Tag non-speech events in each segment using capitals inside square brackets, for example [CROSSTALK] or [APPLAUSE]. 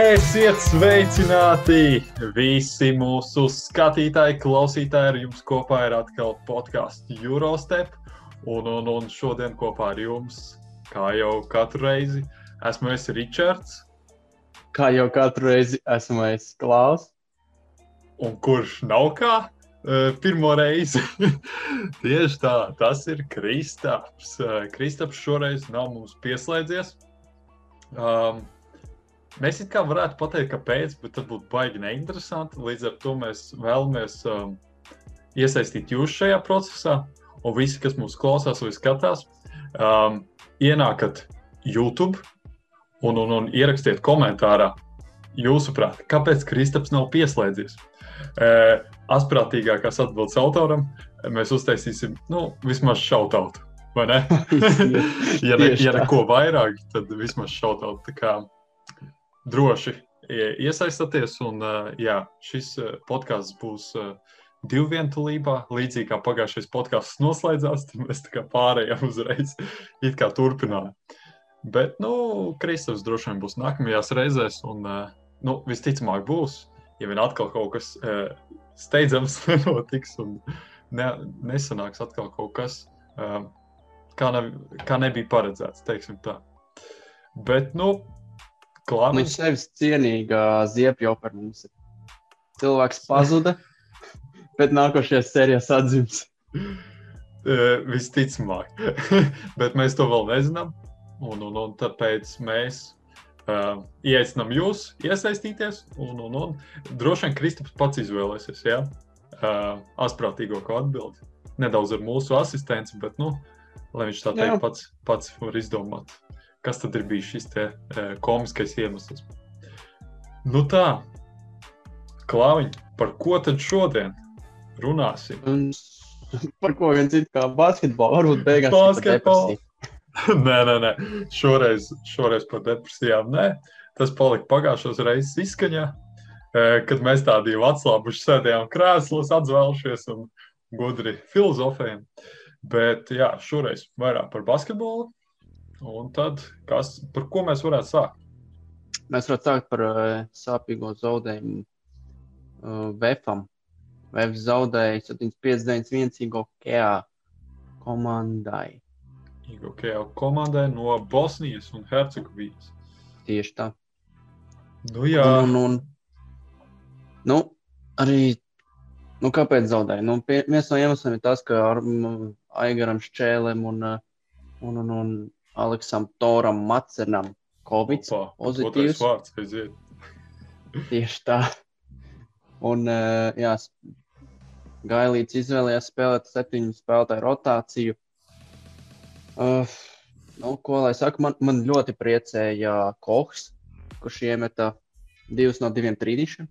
Esiet sveicināti visi mūsu skatītāji, klausītāji. Ar jums kopā ir atkal podkāsts Eurostep. Un, un, un šodien kopā ar jums, kā jau katru reizi, esmu es Ričards. Kā jau katru reizi esmu es Klaus. Un kurš nav kā? Pirmo reizi. [LAUGHS] Tieši tā, tas ir Kristaps. Kristaps šoreiz nav mums pieslēdzies. Um, Mēs it kā varētu pateikt, kāpēc, bet tas būtu baigi neinteresanti. Līdz ar to mēs vēlamies um, iesaistīt jūs šajā procesā, un visi, kas mūs klausās vai skatās, um, ienākat YouTube un, un, un ierakstiet komentārā, jūsuprāt, kāpēc Kristaps nav pieslēdzies. Uh, Asprātīgākās atbildes autoram mēs uztaisīsim nu, vismaz šautautu. Vai ne? [LAUGHS] ja ne, ja neko vairāk, tad vismaz šautautu droši iesaistāties. Un, jā, šis podkāsts būs divu vientulībā, līdzīgi kā pagājušais podkāsts noslēdzās. Tad mēs pārējām uzreiz, [LAUGHS] it kā turpinājām. Bet, nu, Kristofers droši vien būs nākamajās reizēs, un, nu, visticamāk, būs, ja vien atkal kaut kas steidzams [LAUGHS] nenotiks un ne, nesanāks atkal kaut kas, kā, ne, kā nebija paredzēts, teiksim tā. Bet, nu, Klāvis. Viņš sevis cienīga ziepja opera mums ir. Cilvēks pazuda, [LAUGHS] bet nākošajā sērijā atzīmes. Uh, visticamāk, [LAUGHS] bet mēs to vēl nezinām. Un, un, un tāpēc mēs uh, ieaicinām jūs iesaistīties. Un, un, un droši vien Kristaps pats izvēlēsies ja? uh, asprātīgāko atbildi. Nedaudz ar mūsu asistenci, bet nu, lai viņš tā teikt, pats, pats var izdomāt kas tad ir bijis šis te, e, komiskais iemesls. Nu tā, Klāviņ, par ko tad šodien runāsim? Par ko gan citu kā basketbolu, varbūt beigās basketbolu. [LAUGHS] nē, nē, nē, šoreiz, šoreiz par depresijām nē. Tas palika pagājušos reizes izskaņā, e, kad mēs tādi jau atslābuši sēdējām krēslos, atzvēlušies un gudri filozofējam. Bet jā, šoreiz vairāk par basketbolu, Un tad, kas, par ko mēs varētu sākt? Mēs varētu sākt par uh, sāpīgo zaudējumu uh, Vēfam. Vēfs zaudēja 7,59 Igokea komandai. Igokea komandai no Bosnijas un Hercegovinas. Tieši tā. Nu, jā. Un, un, un, nu, arī nu, kāpēc zaudēja? Nu, pie, viens no iemesliem ir tas, ka ar Aigaram Šķēlēm un, un, un, un Aleksam Toram Macenam Covid pozitīvs. Vārds, aiziet. [LAUGHS] Tieši tā. Un, uh, jā, Gailīts izvēlējās spēlēt septiņu spēlētāju rotāciju. Uh, nu, ko lai saka, man, man ļoti priecēja Kohs, kurš iemeta divus no diviem trīdīšiem.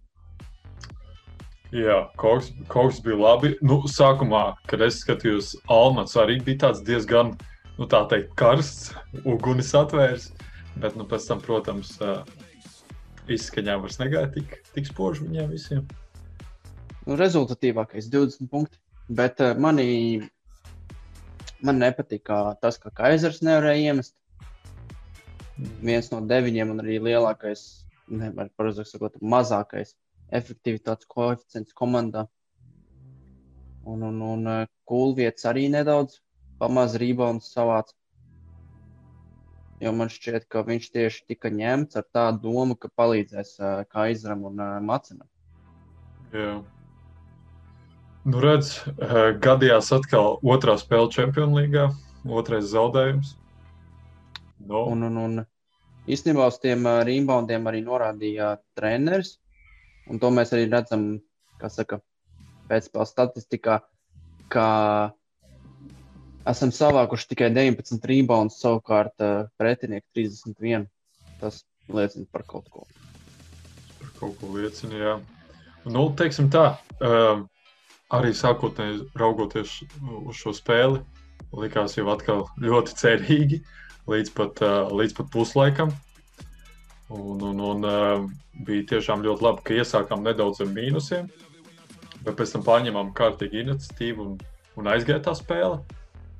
Jā, Kohs, Kohs bija labi. Nu, sākumā, kad es skatījos, Almans arī bija diezgan uh, nu, tā teikt, karsts, uguns atvērs. Bet nu, pēc tam, protams, izskaņā vairs negāja tik, tik spoži viņiem visiem. Nu, rezultatīvākais 20 punkti. Bet uh, manī, man nepatīk tas, ka Kaisers nevarēja iemest. Mm. Viens no deviņiem un arī lielākais, nevar pareizi sakot, mazākais efektivitātes koeficients komandā. Un, un, un kūlvietas arī nedaudz pamazs rebounds savāds. Jo man šķiet, ka viņš tieši tika ņemts ar tādu domu, ka palīdzēs uh, Kaiseram un uh, Macinam. Jā. Nu, redz, uh, gadījās atkal otrā spēle Champions League, otrais zaudējums. No. Un, un, un īstenībā uz tiem uh, reboundiem arī norādīja treneris. Un to mēs arī redzam, kā saka, pēcspēles statistikā, ka esam savākuši tikai 19 rebounds, savukārt uh, pretinieki 31. Tas liecina par kaut ko. Par kaut ko liecina, jā. Nu, teiksim tā, uh, arī sākotnēji raugoties uz šo spēli, likās jau atkal ļoti cerīgi līdz pat, uh, līdz pat puslaikam. Un, un, un uh, bija tiešām ļoti labi, ka iesākām nedaudz ar mīnusiem, bet pēc tam pārņēmām kārtīgi iniciatīvu un, un aizgāja tā spēle.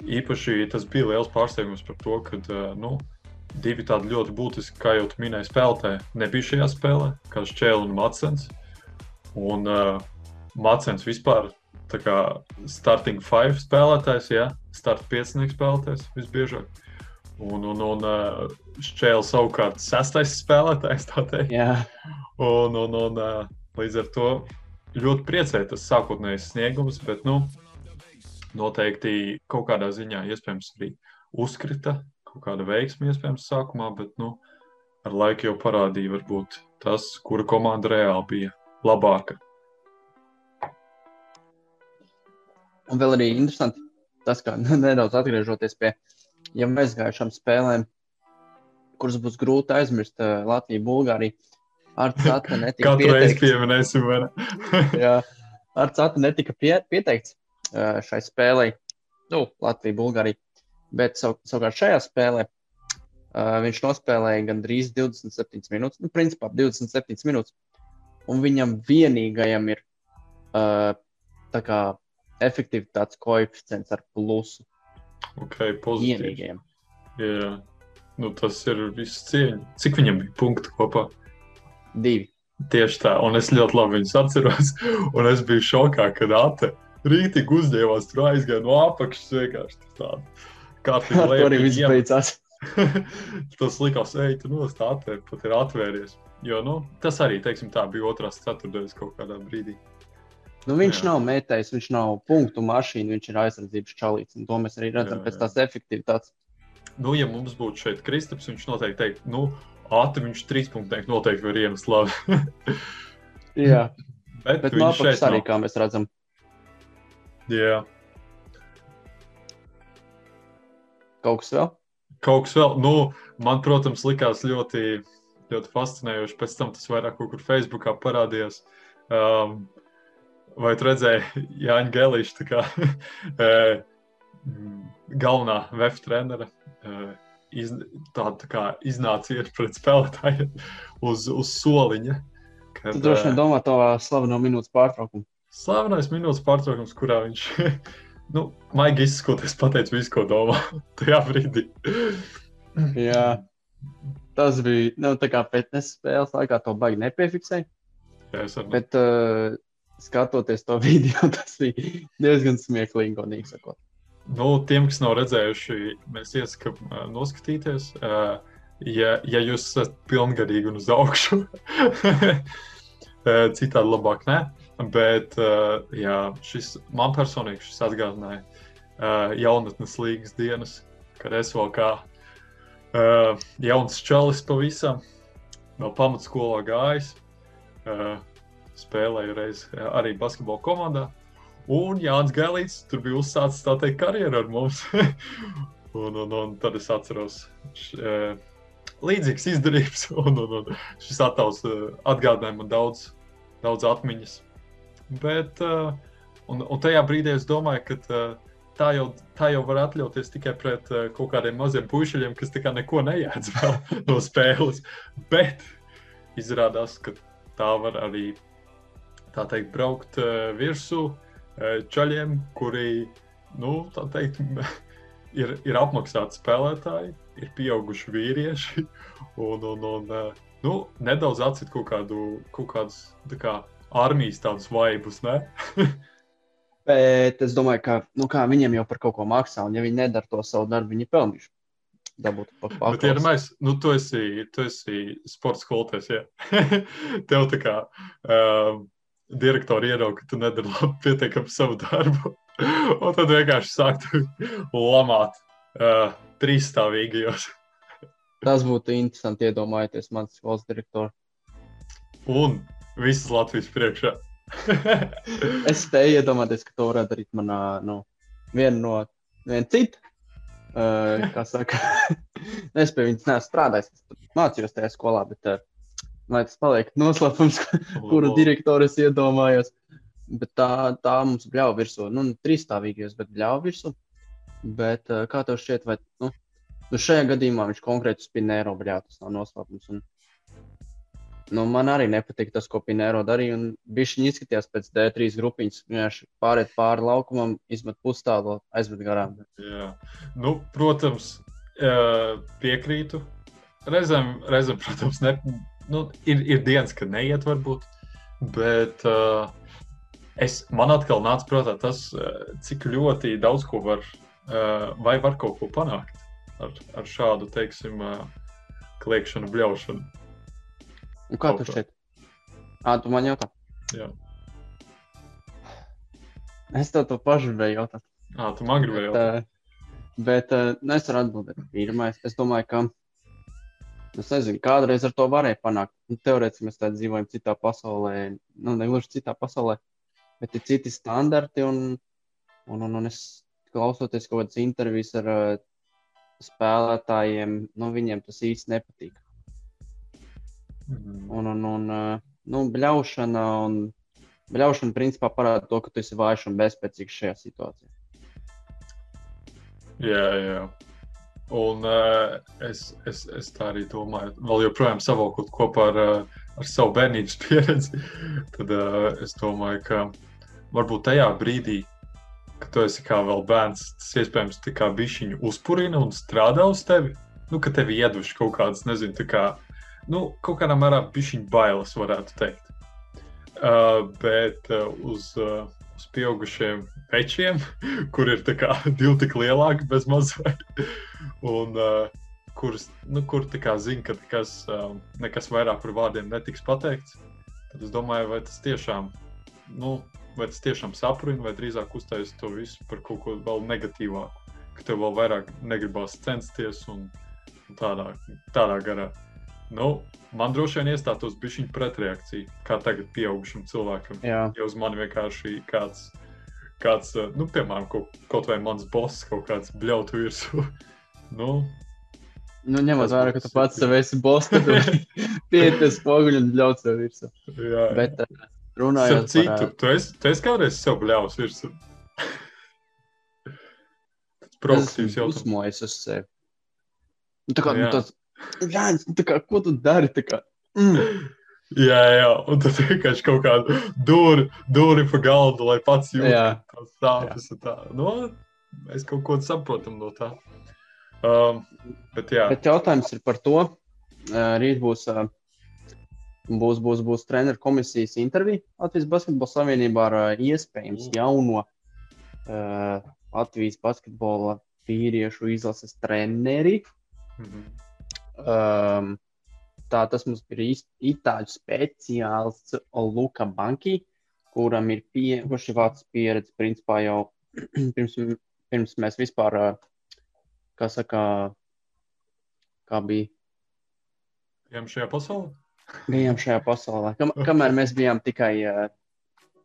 Īpaši tas bija liels pārsteigums par to, ka nu, divi tādi ļoti būtiski, kā jau minēji, spēlētāji nebija šajā spēlē, kā Čēlis un Matsens. Un uh, Matsens vispār tā kā starting five spēlētājs, ja start piecinieks spēlētājs visbiežāk. Un, un, un uh, Čēlis savukārt sestais spēlētājs, tā teikt. Jā. Un, un, un uh, līdz ar to ļoti priecēja tas sākotnējais sniegums, bet nu, noteikti kaut kādā ziņā iespējams arī uzkrita kaut kāda veiksme, iespējams, sākumā, bet nu, ar laiku jau parādīja, varbūt tas, kura komanda reāli bija labāka. Un vēl arī interesanti tas, ka [LAUGHS] nedaudz atgriežoties pie jau aizgājušām spēlēm, kuras būs grūti aizmirst uh, Latviju, Bulgāriju. Ar [LAUGHS] Cata netika Katru reizi pieminēsim, vai ne? [LAUGHS] Jā, ar Cata netika pie, pieteikts šai spēlei. Nu, Latvija, Bulgārija. Bet sav, savukārt šajā spēlē uh, viņš nospēlēja gandrīz 27 minūtes, nu, principā 27 minūtes. Un viņam vienīgajam ir uh, tā kā efektivitātes koeficients ar plusu. Okay, pozitīvs. Vienīgajam. Jā, nu, tas ir viss cieņa. Cik viņam bija punkti kopā? Divi. Tieši tā, un es ļoti labi viņus atceros. [LAUGHS] Un es biju šokā, kad Ate rītīgi uzņēmās, tur aizgāja no apakšas vienkārši kārtīgi [LAUGHS] Ar to arī viss beidzās. [LAUGHS] tas likās, ej, tu nostāti, pat ir atvēries. Jo, nu, tas arī, teiksim, tā bija otrās ceturtdienas kaut kādā brīdī. Nu, viņš jā. nav metējis, viņš nav punktu mašīna, viņš ir aizsardzības čalīts. To mēs arī redzam jā, jā. pēc tās efektivitātes. Nu, ja mums būtu šeit Kristaps, viņš noteikti teikt, nu, ātri viņš trīs punktu noteikti var iemest labi. [LAUGHS] jā, bet, bet no apakšas arī, nav. kā mēs redzam. Jā. Kaut kas vēl? Kaut kas vēl. Nu, man, protams, likās ļoti, ļoti fascinējoši. Pēc tam tas vairāk kaut kur Facebookā parādījās. Um, vai tu redzēji Jāņa Gelīša, kā [LAUGHS] eh, galvenā VF trenera? Eh, iz, tāda tā kā iznāca pret spēlētājiem uz, uz soliņa. Kad, tu droši vien eh, domā to slaveno minūtes pārtraukumu. Slavenais minūtes pārtraukums, kurā viņš [LAUGHS] nu, maigi izsakoties, pateicu visu, ko domā [LAUGHS] tajā brīdī. [CLEARS THROAT] Jā, tas bija nu, tā kā pētnes spēles laikā, to baigi nepiefiksēja. Jā, es arī. Bet uh, skatoties to [LAUGHS] video, tas bija diezgan smieklīgi, godīgi sakot. Nu, tiem, kas nav redzējuši, mēs iesakām uh, noskatīties. Uh, ja, ja jūs esat pilngadīgi un uz augšu, citādi labāk nē. Bet uh, jā, šis, man personīgi šis atgādināja uh, jaunatnes līgas dienas, kad es vēl kā uh, jauns čalis pavisam no pamatskolā gājis. Uh, spēlēju reiz arī basketbola komandā. Un Jānis Galīts tur bija uzsācis tā teikt karjeru ar mums. [LAUGHS] un, un, un tad es atceros š, uh, līdzīgas izdarības, [LAUGHS] un, un, un šis attēls uh, atgādināja man daudz, daudz atmiņas Bet, uh, un, un tajā brīdī es domāju, ka uh, tā, jau, tā jau var atļauties tikai pret uh, kaut kādiem maziem puišiem, kas neko nejēdz [LAUGHS] no spēles. Bet izrādās, ka tā var arī tā teikt, braukt uh, virsū uh, čaļiem, kuri, nu, teikt, [LAUGHS] ir, ir apmaksāti spēlētāji, ir pieauguši vīrieši [LAUGHS] un, un, un uh, nu, nedaudz atcīt kaut, kādu, kaut kādus kā, armijas tādus vaibus. [LAUGHS] Bet es domāju, ka nu, viņiem jau par kaut ko maksā, un ja viņi nedara to savu darbu, viņi pelnīšu. Dabūt par pāri. Bet, ja mēs, nu, tu esi, tu esi sports skolotājs, ja [LAUGHS] tev tā kā um, direktori ierauga, ka tu nedari labi [LAUGHS] pietiekami savu darbu, un tad vienkārši sāktu lamāt uh, trīsstāvīgajos. Tas būtu interesanti iedomājoties mans valsts direktors. Un visas Latvijas priekšā. [LAUGHS] es spēju iedomāties, ka to varētu darīt manā, nu, viena no, viena cita. Uh, kā saka, [LAUGHS] es pie viņas neesmu strādājis, es mācījos tajā skolā, bet, uh, lai tas paliek noslēpums, [LAUGHS] kuru direktoru es iedomājos. Bet tā, tā mums bļauj virsū, nu, trīsstāvīgajos, bet bļauj virsū. Bet uh, kā tev šķiet, vai, nu, nu šajā gadījumā viņš konkrēti bļauj, tas nav noslēpums. Un, Nu, man arī nepatika tas, ko Pinēro darīja. Viņš izskatījās pēc D3 grupiņas. Viņš pāriet pāri laukumam, izmet pustālu, aizved garām. Jā. Nu, protams, piekrītu. reizēm, reizēm, [LAUGHS] protams, ne, nu, ir, ir dienas, kad neiet, varbūt. Bet uh, es, man atkal nāca prātā tas, cik ļoti daudz ko var, uh, vai var kaut ko panākt ar, ar šādu, teiksim, uh, kliekšanu, bļaušanu. Un kā tu šķiet? Ā, tu man jautā? Jā. Es tev to pašu gribēju jautāt. Ā, tu man gribēji jautāt. Bet, bet nu, es varu atbildēt. Pirmais, es domāju, ka Es nezinu, kādreiz ar to varēja panākt. Nu, teorētiski mēs tādā dzīvojam citā pasaulē, nu, ne gluži citā pasaulē, bet ir citi standarti. Un, un, un, un es klausoties kaut kādas intervijas ar uh, spēlētājiem, nu, viņiem tas īsti nepatīk. Mm. Un, un, un uh, nu, bļaušana, un bļaušana principā parāda to, ka tu esi vājš un bezspēcīgs šajā situācijā. Jā, jā. Un uh, es, es, es tā arī domāju, vēl joprojām savalkot kopā ar, uh, ar savu bērnības [LAUGHS] pieredzi. Tad uh, es domāju, ka varbūt tajā brīdī, kad tu esi kā vēl bērns, tas iespējams kā bišķiņu uzpurina un strādā uz tevi. Nu, ka tevi ieduši kaut kādas, nezinu, tā kā, nu, kaut kādā mērā bišķiņu bailes, varētu teikt. Uh, bet uh, uz, uh, uz pieaugušiem pečiem, [LAUGHS] kur ir kā, [LAUGHS] divi tik lielāki, bez mazliet. [LAUGHS] un uh, kurus, nu, kur zina, ka nekas, uh, nekas vairāk par vārdiem netiks pateikts. Tad es domāju, vai tas tiešām, nu, vai tas tiešām saprina, vai drīzāk uztaisīs to visu par kaut ko vēl negatīvāku, ka tev vēl vairāk negribās censties un tādā, tādā garā. Nu, man droši vien iestātos bišķiņu pretreakcija, kā tagad pieaugušam cilvēkam. Jā. Ja uz mani vienkārši kāds, kāds eh, nu, piemēram, kaut, kaut vai mans boss kaut kāds bļautu virsū. [LAUGHS] nu, Nu, ņemot vērā, ka tu pats sev esi boss, tad [LAUGHS] pieties spoguļu un bļaut sev virsū. Jā. Bet uh, runājot par citu, tu esi, tu esi kādreiz sev bļaus virsū. Proaktīvs jautājums. Uzmojas uz sevi. Nu, tā kā, nu, tāds Jānis, nu, kā, ko tu dari? Mm. Jā, jā, un tad vienkārši kaut kādu dūri, dūri pa galdu, lai pats jūtas tās sāpes. Tā. Nu, mēs kaut ko saprotam no tā. Um, bet, jā. bet jautājums ir par to, uh, rīt būs, uh, būs, būs, būs treneru komisijas intervija Latvijas Basketbola Savienībā ar uh, iespējams mm. jauno uh, Latvijas basketbola vīriešu izlases treneri. Mm -hmm. Um, tā tas mums ir itāļu speciālists Luka Banki, kuram ir pie, vācu pieredze principā jau [CLEARS THROAT] pirms, pirms mēs vispār, kā saka, kā bija. Bijām šajā pasaulē? Bijām šajā pasaulē. Kam, kamēr mēs bijām tikai uh,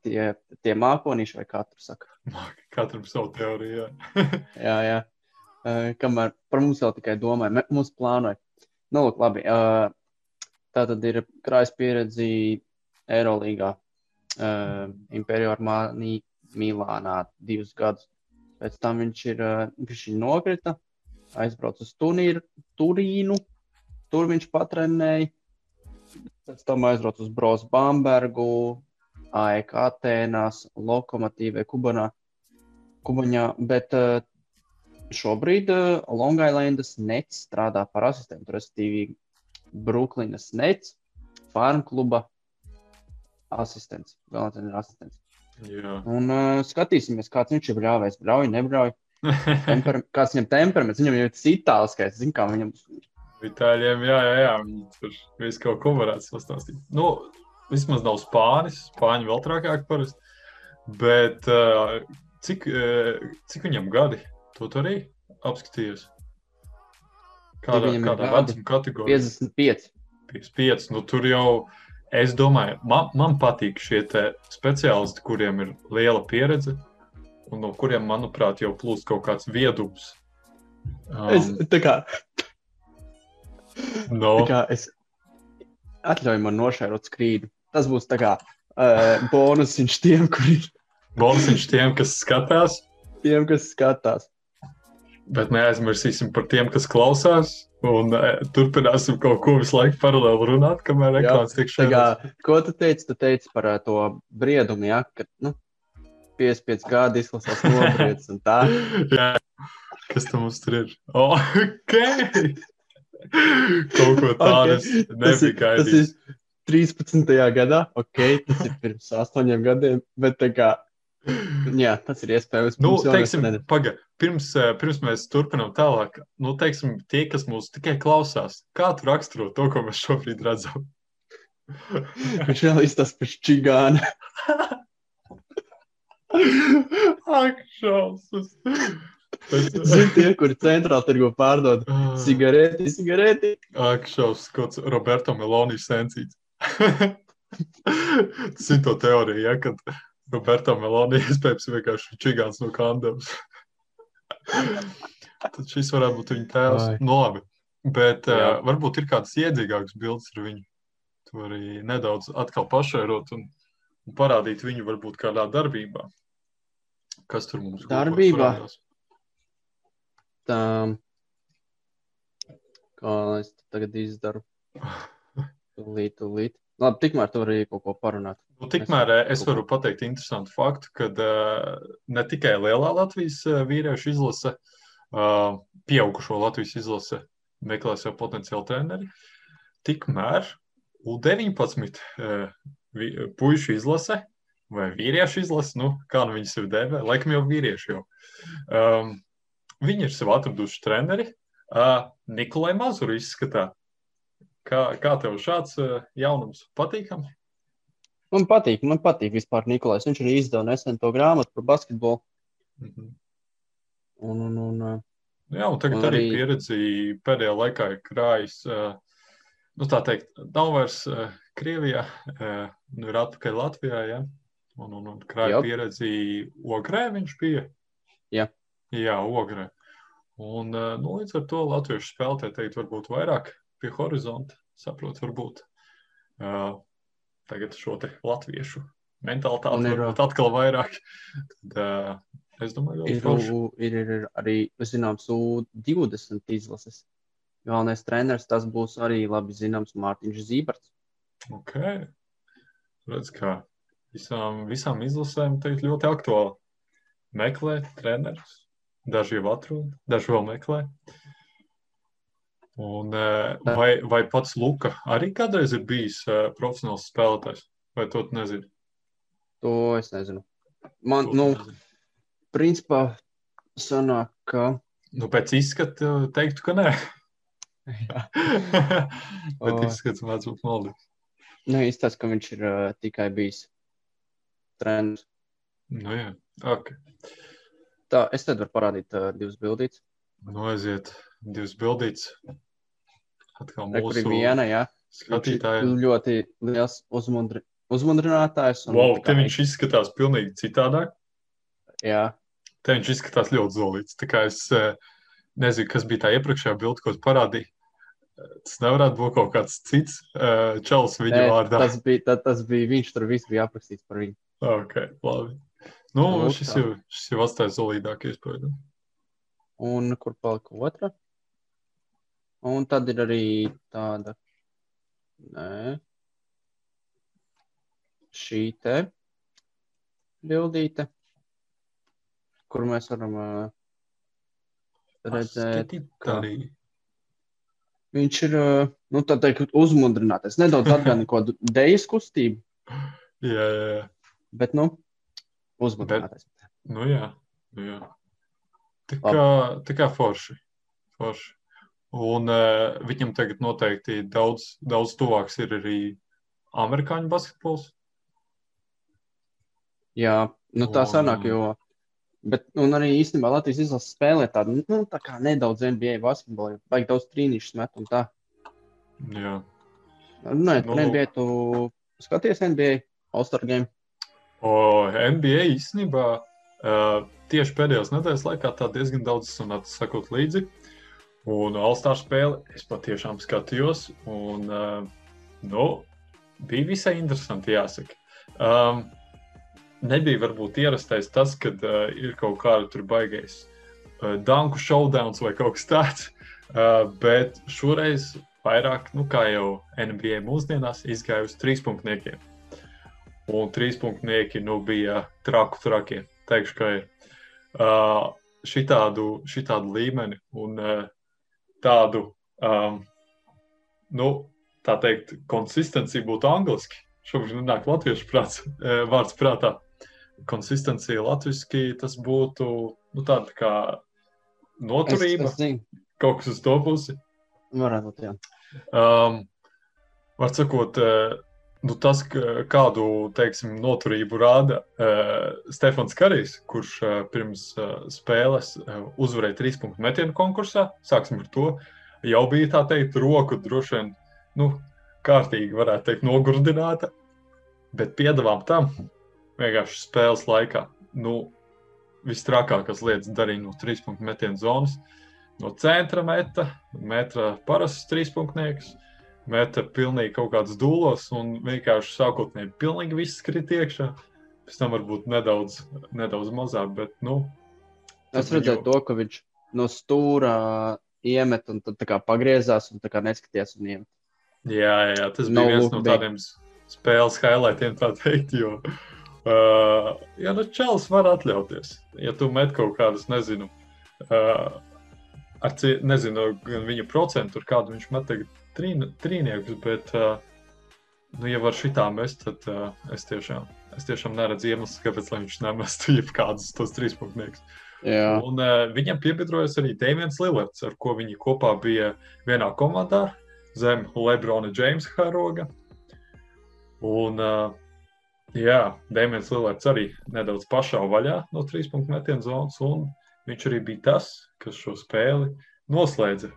tie, tie mākonīši, vai katru saka? Katram savu teoriju. jā, [LAUGHS] jā. Uh, kamēr par mums vēl tikai domāja, mums plānoja. Nu, lūk, labi. Uh, tā tad ir krājas pieredzi Eirolandā, uh, Imperijā Armānī, Milānā divus gadus. Pēc tam viņš ir uh, nokrita, aizbrauca uz turnīru, Turīnu, tur viņš patrenēja. Pēc tam aizbrauca uz Brozu Bambergu, AEK Atēnās, Lokomotīvē, Kubanā. Kubaņā, bet uh, šobrīd uh, Long Islandas nets strādā par asistentu, respektīvi Brooklynas nets, farm kluba asistents. Galvenais ir asistents. Jā. Un uh, skatīsimies, kāds viņš ir brāļs. Brauj, nebrauj. [LAUGHS] Temper, kāds viņam temperaments, viņam jau ir itāliskais, zin, kā viņam. Itāļiem, jā, jā, jā, viņi tur visu kaut ko varētu sastāstīt. Nu, vismaz nav spānis, spāņi vēl trakāk parasti. Bet uh, cik, uh, cik viņam gadi? To tu arī apskatījies. Kādā, kādā vecuma kategorijā? 55. 55. Nu, tur jau, es domāju, man, man patīk šie speciālisti, kuriem ir liela pieredze un no kuriem, manuprāt, jau plūst kaut kāds viedums. Um, es, tā kā, no. tā kā es atļauju man nošērot skrīdu. Tas būs tā kā uh, bonusiņš tiem, kuriem. bonusiņš tiem, kas skatās. Tiem, kas skatās. Bet neaizmirsīsim par tiem, kas klausās. Un e, turpināsim kaut ko visu laiku paralēli runāt, kamēr ekrāns tiek šāds. Ko tu teici? Tu teici par uh, to briedumu, ja? ka nu, 55 gadi izklausās nobriedis un tā. [LAUGHS] Jā. Kas tam mums tur ir? Oh, ok! Kaut ko tādu ir, tas gaidījis. ir 13. gadā, ok, tas ir pirms astoņiem gadiem, bet tā kā, jā, tas ir iespējams. Nu, teiksim, paga, pirms, eh, pirms mēs turpinām tālāk, nu, teiksim, tie, kas mūs tikai klausās, kā tu raksturo to, ko mēs šobrīd redzam? [LAUGHS] Viņš vēl izstāsta pēc čigāna. [LAUGHS] Ak, šausmas! [LAUGHS] Zini, tie, kuri centrāli tirgo pārdod Ah. cigareti, cigareti. Ak, šausmas, kāds Roberto Meloni sensīts. Tas ir to teorija, ja, kad Roberto Meloni [LAUGHS] iespējams vienkārši čigāns no kandavas. [LAUGHS] Tad šis varētu būt viņa tēvs. Ai. Nu, labi. Bet uh, Jā. varbūt ir kāds iedzīgāks bildes ar viņu. To arī nedaudz atkal pašērot un, un parādīt viņu varbūt kādā darbībā. Kas tur mums ko Darbībā? Tā, kā lai es tagad izdaru? [LAUGHS] Tūlīt, tūlīt. Labi, tikmēr tu vari kaut ko parunāt. Nu, tikmēr eh, es varu pateikt interesantu faktu, ka uh, ne tikai lielā Latvijas uh, vīriešu izlase, uh, pieaugušo Latvijas izlase meklē sev potenciālu treneri, tikmēr U19 uh, puišu izlase vai vīriešu izlase, nu, kā nu viņas ir dēvē, laikam jau vīrieši jau. Um, viņi ir sev atraduši treneri. Uh, Nikolai Mazuru izskatā. Kā, kā tev šāds uh, jaunums patīkams? Man patīk, man patīk vispār Nikolais. Viņš arī izdeva nesen to grāmatu par basketbolu. Mhm. Un, un, un, uh, Jā, un tagad Un arī arī- pieredzi pēdējā laikā ir krājis. ā, Nu, tā teikt, nav vairs ā, Krievijā, nu, ir atpakaļ Latvijā. Ja? Un, un, un krāja pieredzi Ogrē viņš bija. Jā. Jā, Ogrē. Un nu, līdz ar to latviešu spēlētāji teikt, varbūt vairāk pie horizonta, saprot, varbūt ā, tagad šo latviešu mentalitāti ir, varbūt atkal vairāk. Tad, ā, es domāju, ka ir, ir, ir arī, zināms, U20 izlases. Galvenais treneris tas būs arī labi zināms Mārtiņš Zīberts. Ok. Redz, kā visām, visām izlasēm teikt ļoti aktuāli. Meklē trenerus. Daži jau atrod, daži vēl meklē. Un, eh, vai, vai pats Luka arī kādreiz ir bijis eh, profesionāls spēlētājs? Vai to tu nezini? To es nezinu. Man, To nu, nezini. principā, sanāk, ka. nu, pēc izskata teiktu, ka nē. [LAUGHS] [LAUGHS] Bet izskats mēdz būt maldīgs. Nu, izstāsta, ka viņš ir uh, tikai bijis treneris. Nu, jā, ok. Tā, es tad varu parādīt uh, divas bildītas. Nu, aiziet divas bildītas. Atkal Re, mūsu viena, jā. Viņš skatītāji. ir ļoti liels uzmundri, uzmundrinātājs. un Wow, te viņš izskatās pilnīgi citādāk. Jā, Te viņš izskatās ļoti zolīts. Tā kā es eh, nezinu, kas bija tā iepriekšējā bilde, ko es parādīju. Tas nevarētu būt kaut kāds cits eh, čels viņa Nē, vārdā. tas bija, tā, tas bija viņš, tur viss bija aprakstīts par viņu. Ok, labi. Nu, Nu, šis jau, šis jau atstāja zolīdāku iespēju. Un kur palika otra? Un tad ir arī tāda. Nē. Šī te bildīte, kur mēs varam uh, redzēt, ka viņš ir, uh, nu, teikt, uzmundrināts. Nedaudz atgādina kaut kādu dejas kustību, [LAUGHS] Jā, jā, jā. bet, nu, uzmundrināts. Nu, jā. Nu, jā. Tā kā, tā kā forši. forši. Un uh, viņam tagad noteikti daudz, daudz tuvāks ir arī amerikāņu basketbols. Jā, nu, tā sanāk, jo. Bet, un arī īstenībā Latvijas izlases spēlē tādu, nu, tā kā nedaudz NBA basketbolu, vajag daudz trīnīšu met un tā. Jā. Runājot par Nu, NBA, tu skaties NBA All-Star game. O, NBA īstenībā uh, tieši pēdējās nedēļas laikā tā diezgan daudz sanāca sakot līdzi. Un All-Star spēli es patiešām skatījos. Un, uh, nu, bija visai interesanti, jāsaka. Um, nebija varbūt ierastais tas, ka uh, ir kaut kāda baigais uh, danku showdowns vai kaut kas tāds. Uh, bet šoreiz vairāk, nu, kā jau NBA mūsdienās, izgāja uz trīspunktniekiem. Un trīspunktnieki nu, bija traku trakie. Teikšu, ka ir uh, šitādu, šitādu līmeni un uh, tādu um, nu, tā teikt, konsistencija būtu angliski. Šobrīd nenāk latviešu prāts, [LAUGHS] vārds prātā. Konsistencija latviešu tas būtu nu, tāda kā noturība. Es, es kaut kas uz to pusi. Varētu būt, jā. Um, var sakot, nu, tas, kādu teiksim, noturību rāda uh, Stefans Karijs, kurš uh, pirms uh, spēles uh, uzvarēja trīs punktu metienu konkursā, sāksim ar to, jau bija tā teikt, roku droši vien nu, kārtīgi, varētu teikt, nogurdināta. Bet piedāvām tam vienkārši spēles laikā. Nu, Visstrakākās lietas darīja no trīs punktu metienu zonas. No centra meta, metra parasts trīspunktnieks, meta pilnīgi kaut kādas dūlos un vienkārši sākotnēji pilnīgi viss krit iekšā. Pēc tam varbūt nedaudz, nedaudz mazāk, bet nu. Es redzēju to, ka viņš no stūra iemet un tad pagriezās un neskatījās un iemet. Jā, jā, tas bija no viens no tādiem spēles highlightiem, tā teikt. Jo, uh, ja nu čels var atļauties, ja tu met kaut kādus, nezinu, uh, ar nezinu, gan viņa procentu, ar kādu viņš met tagad trīn, trīniekus, bet, uh, nu, ja var šitā mest, tad uh, es tiešām, es tiešām neredzu iemeslu, kāpēc viņš nemestu [LAUGHS] jebkādus tos trīspunktniekus. Jā. Un uh, viņam piebiedrojas arī Dēmons Lillards, ar ko viņi kopā bija vienā komandā zem Lebrona Jamesa karoga. Un, uh, jā, Dēmons Lillards arī nedaudz pašā vaļā no trīs punktu metienu zonas, un viņš arī bija tas, kas šo spēli noslēdza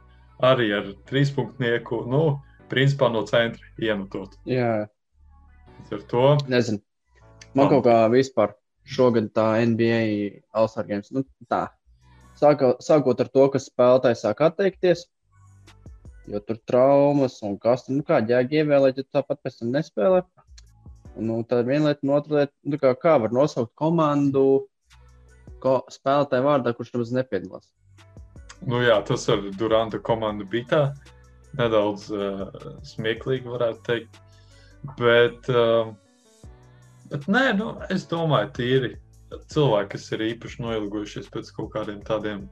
arī ar trīs punktnieku, nu, principā no centra iemetot. Jā, ar to. Nezinu. Man kaut kā vispār šogad tā NBA All-Star Games, nu, tā. Sāka, sākot ar to, ka spēlētāji sāk atteikties, Jo tur traumas un kas tur, nu, kā ģēgi ievēlēt, ja tāpat pēc tam nespēlē. Nu, ir viena lieta, un otra lieta, nu, kā, kā var nosaukt komandu ko, spēlētāju vārdā, kurš nemaz nepiedalās. Nu, jā, tas ar Duranta komandu bija tā nedaudz uh, smieklīgi, varētu teikt. Bet, uh, bet nē, nu, es domāju, tīri cilvēki, kas ir īpaši noilgojušies pēc kaut kādiem tādiem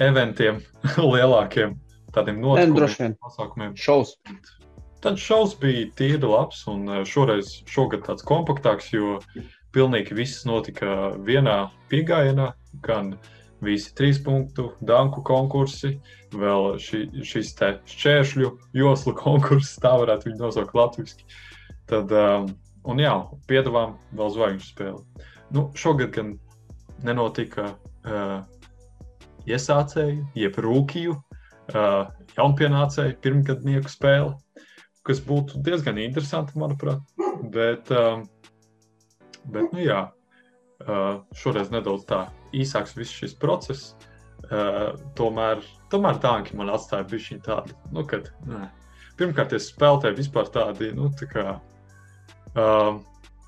eventiem [LAUGHS] lielākiem, tādiem notikumiem, pasākumiem. Šaus. Tad šaus bija tīri labs, un eh, šoreiz šogad tāds kompaktāks, jo pilnīgi viss notika vienā piegājienā. Gan visi trīs punktu, danku konkursi, vēl ši, šis te šķēršļu joslu [LAUGHS] konkurss, tā varētu viņu nosaukt latviešu. Tad, um, un jā, piedāvājām vēl zvaigžņu spēli. Nu, šogad gan nenotika uh, iesācēju, jeb rūkīju uh, jaunpienācēju pirmgadnieku spēli, kas būtu diezgan interesanti, manuprāt. Bet, uh, bet nu jā, uh, šoreiz nedaudz tā īsāks viss šis process. Uh, tomēr, tomēr tanki man atstāja bišķiņu tādu, nu, kad, nē. Pirmkārt, es spēlēju vispār tādi, nu, tā kā uh,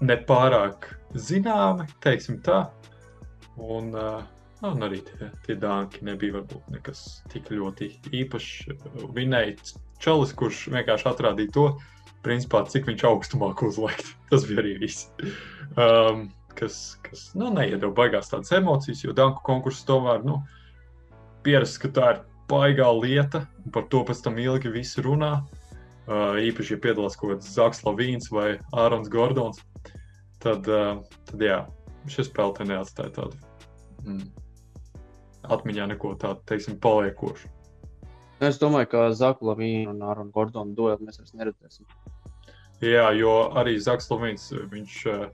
nepārāk zināmi, teiksim tā. Un, uh, un arī tie, tie dāņi nebija varbūt nekas tik ļoti īpašs. Vinēja Čalis, kurš vienkārši atrādīja to, principā, cik viņš augstumā uzlikt. [LAUGHS] Tas bija arī viss. Um, kas, kas nu, neiedod baigās tādas emocijas, jo Danku konkurss tomēr nu, pierast, ka tā ir baigā lieta, un par to pēc tam ilgi visi runā. Uh, īpaši, ja piedalās kaut kāds Zaks Lavīns vai Ārons Gordons, tad, uh, tad jā, šis spēle neatstāja tādu. Mm atmiņā neko tādu, teiksim, paliekošu. Es domāju, ka Zaku Lavīnu un Āronu Gordonu dueli mēs vairs neredzēsim. Jā, jo arī Zaks Lavīns, viņš uh,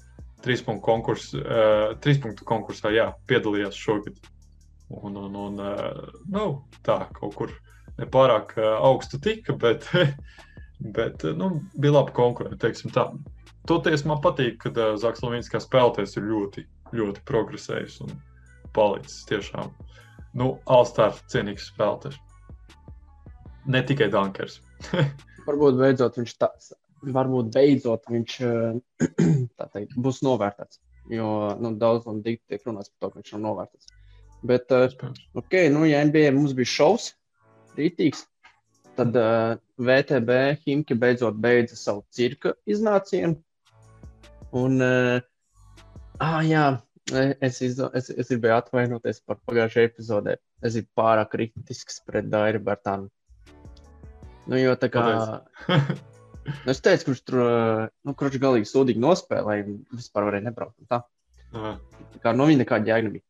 trīs punktu konkurs, uh, trīs punktu konkursā jā, piedalījās šogad. Un, un, un uh, nu, tā kaut kur nepārāk uh, augstu tika, bet, [LAUGHS] bet nu, bija labi konkurēt. Toties man patīk, ka uh, Zaks Lavīns kā spēlētājs ir ļoti, ļoti progresējis un palicis tiešām nu, Alstāra cienīgs spēlētājs. Ne tikai Dunkers. [LAUGHS] varbūt beidzot viņš, tā, varbūt beidzot viņš [CLEARS THROAT] teikt, būs novērtēts. Jo nu, daudz no dikti tiek runāts par to, ka viņš nav novērtēts. Bet, ok, nu, ja NBA mums bija šovs, rītīgs, tad uh, VTB Himki beidzot beidza savu cirka iznācienu. Un, uh, ah, jā, Es, izdo, es, es gribēju atvainoties par pagājušajā epizodē. Es biju pārāk kritisks pret Dairu Bartānu. Nu, jo tā kā. [LAUGHS] nu, es teicu, kurš tur, uh, nu, kurš galīgi sūdīgi nospēlēja, un vispār varēja nebraukt. Tā. Aha. Tā kā no viņa nekāda jēga nebija.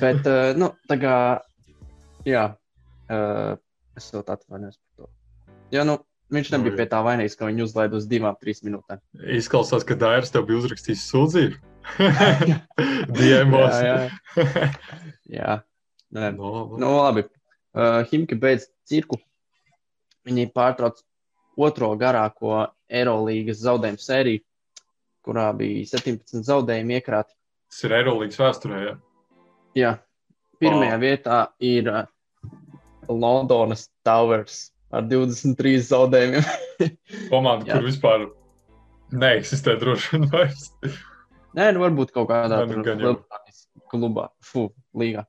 Bet, uh, nu, tā kā, jā, uh, es vēl atvainojos par to. Jā, nu, viņš Nu, nebija pie tā vainīgs, ka viņu uzlaid uz divām, trīs minūtēm. Izklausās, ka Dairis tev bija uzrakstījis sūdzību. [LAUGHS] [LAUGHS] Diemos. jā, jā. jā. Nē, No, nu, labi. Uh, Himki beidz cirku. Viņi pārtrauc otro garāko Eirolandes zaudējumu sēriju, kurā bija 17 zaudējumi iekrāti. Tas ir Eirolandes vēsturē. Jā. Jā, pirmajā Wow. vietā ir uh, Londonas Towers ar 23 zaudējumiem. [LAUGHS] Komanda, kur vispār neeksistē droši vien vairs. Nē, nu varbūt kaut kādā nu. Lielbritānijas klubā, fu, līgā.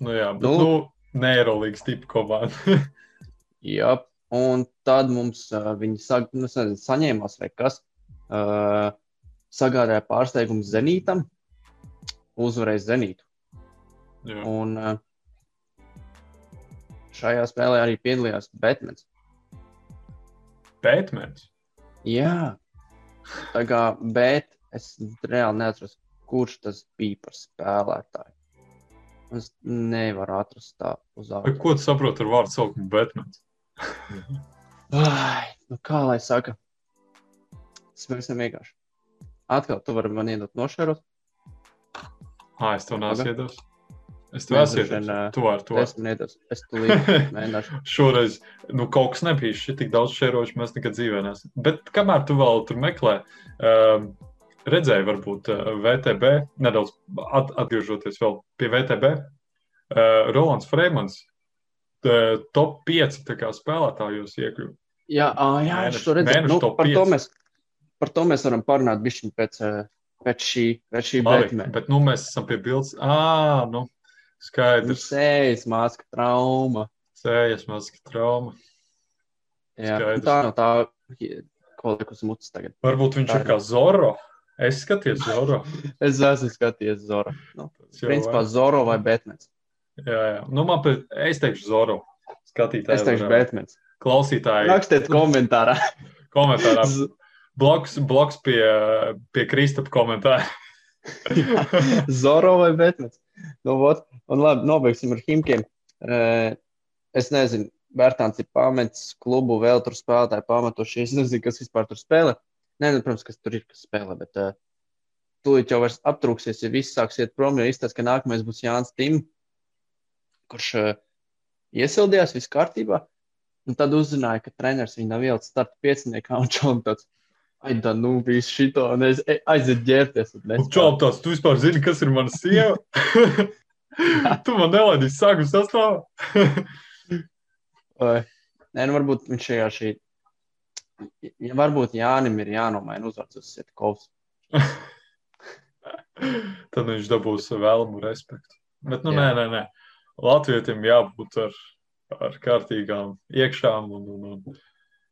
Nu, jā, bet Nu. nu, ne Eirolandes tipa komanda. [LAUGHS] Jā, un tad mums uh, viņi sag, nu, nezinu, saņēmās vai kas. Uh, sagādāja pārsteigumu Zenītam, uzvarēja Zenītu. jā. Un uh, šajā spēlē arī piedalījās Batmans. Batmans. Jā, tā kā, bet es reāli neatceros, kurš tas bija par spēlētāju. Es nevaru atrast tā uz ārā. Ko tu saproti ar vārdu saukumu Batmans? Ai, nu kā lai saka? Tas pavisam vienkārši. Atkal tu vari man iedot nošērot. Ah, es tev nesu Labi. iedos. Es tev Nē, nesu droši vien, iedos. ā, Tu vari, tu vari. Es man iedos. Es tulīt [LAUGHS] mēģināšu. Šoreiz nu, kaut kas nebija šī tik daudz šērošu, mēs nekad dzīvē neesam. Bet kamēr tu vēl tur meklē, um, redzēji, varbūt uh, VTB, nedaudz at atgriežoties vēl pie VTB, uh, Rolands Freemans, uh, top 5 tā kā spēlētājos iekļuva. Jā, ā, jā Mēnešu- es to redzēju. Nu, par, to pieci. mēs, par to mēs varam parunāt bišķiņ pēc, ā, pēc šī, pēc šī Labi, bet nu, mēs esam pie bildes. Ā, nu, skaidrs. Sējas māska trauma. Sējas mazs trauma. Jā, Skaidrs. nu tā nav tā, ko liek uz mutes tagad. Varbūt viņš Tā ir kā Zoro. Es skaties Zoro. [LAUGHS] Es esmu skatījies Zoro. Nu, principā var. Zoro vai Batmans. Jā, jā. Nu, man pēc, es teikšu Zoro. Skatītāji. Es teikšu Batmans. Klausītāji. Rakstiet komentārā. [LAUGHS] Komentārā. Bloks, bloks pie, pie Kristapa komentāra. [LAUGHS] Zoro vai Batmans. Nu, vot. un labi, nobeigsim ar Himkiem. Eh, Es nezinu, Bērtāns ir pametis klubu, vēl tur spēlētāji pametuši. Es nezinu, kas vispār tur spēlē. Nē, nu, protams, kas tur ir, kas spēlē, bet uh, tūlīt jau vairs aptrūksies, ja viss sāks iet prom, jo izstāsta, ka nākamais būs Jānis Tim, kurš uh, iesildījās, viss kārtībā. Un tad uzzināja, ka treneris viņu nav ielicis starta pieciniekā un čau tāds. Ai, da, nu, viss šito, un es aiziet ģērbties. čau, tāds, tu vispār zini, kas ir mana sieva? [LAUGHS] tu man nelaidīsi sākuma sastāvā. [LAUGHS] Nē, nu varbūt viņš šajā šī. Ja varbūt Jānim ir jānomaina uzvārds uz Sitkovs. [LAUGHS] Tad viņš dabūs vēlamu respektu. Bet, nu, Jā. nē, nē, nē. Latvijam jābūt ar, ar kārtīgām iekšām. Un, un, un.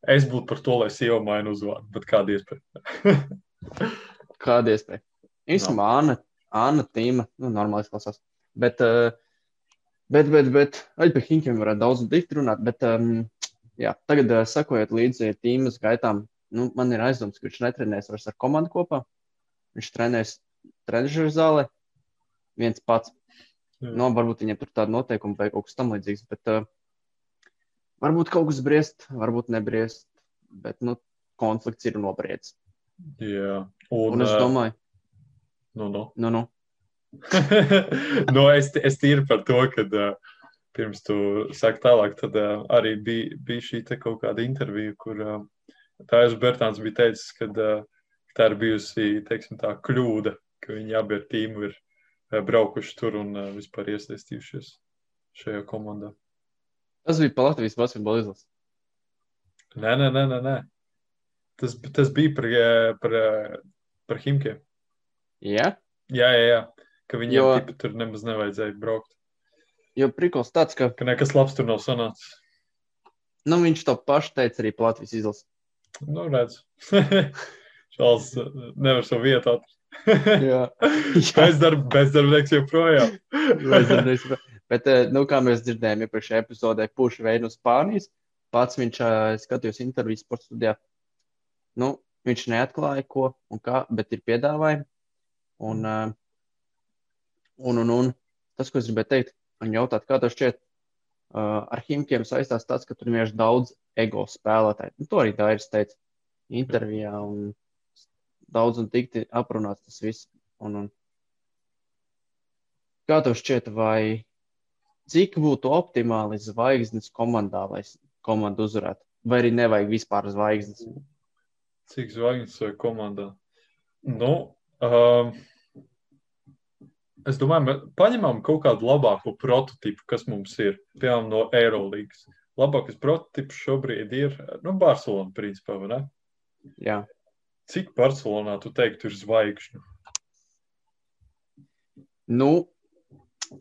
Es būtu par to, lai sieva maina uzvārdu, bet kāda iespēja? [LAUGHS] Kāda iespēja? Īstenībā Anna, Anna Tīma, nu, normāli izklausās. Bet, uh, bet, bet, bet, arī par Hinkiem varētu daudz dikti runāt. Bet, um, jā, tagad, uh, sakojot līdzi tīmas gaitām, nu, man ir aizdoms, ka viņš netrenēs vairs ar komandu kopā. Viņš trenēs trenižera zālē viens pats. Jā. Nu, varbūt viņam tur tāda noteikuma vai kaut kas tamlīdzīgs, bet uh, varbūt kaut kas briest, varbūt nebriest. Bet nu, konflikts ir nobriedis. Jā, Un, un, es ā, domāju, nu, nu. nu, nu, [LAUGHS] nu, es, es tīri par to, ka uh, pirms tu saki tālāk, tad uh, arī bija, bija šī kaut kāda intervija, kur uh, Tājs Bertāns bija teicis, ka uh, tā ir bijusi, teiksim tā, kļūda, ka viņi abi ar tīmu ir braukuši tur un uh, vispār iesaistījušies šajā komandā. tas bija pa Latvijas basketbola izlases. Nē, nē, nē, nē. nē. Tas, tas bija par, eh, par, eh, par Himkiem. Jā, Jā, jā, jā. Ka viņiem Jo- jo... tur nemaz nevajadzēja braukt. jo prikals tāds, ka Ka nekas labs tur nav sanācis. nu, viņš to pašu teica arī Latvijas izlases. Nu, redz. [LAUGHS] Eh, nevar savu vietu atrast. Jā. [LAUGHS] Bezdarb, bezdarbnieks joprojām. Vajadzētu neizprast. Bet, eh, nu, kā mēs dzirdējām iepriekšējā epizodē, puši veidu no Spānijas. pats viņš uh, skatījās interviju sporta studijā. Nu, viņš neatklāja, ko un kā, bet ir piedāvājumi. Un, uh, un, un, un tas, ko es gribēju teikt, un jautāt, kā tas šķiet, ar Himkiem saistās tas, ka tur ir vienkārši daudz ego spēlētāju. Nu, to arī Dairis teica intervijā, un daudz un tikti aprunāts tas viss. Un, un. Kā tev šķiet, vai cik būtu optimāli zvaigznes komandā, lai komandu uzvarētu? Vai arī nevajag vispār zvaigznes? Cik zvaigznes vai komandā? Nu, um, es domāju, paņemam kaut kādu labāku prototipu, kas mums ir, piemēram, no Eirolandes. Labākais prototyps šobrīd ir nu, Barcelona, principā? Jā. Cik Barcelonā tu teiktu ir zvaigžņu? Nu,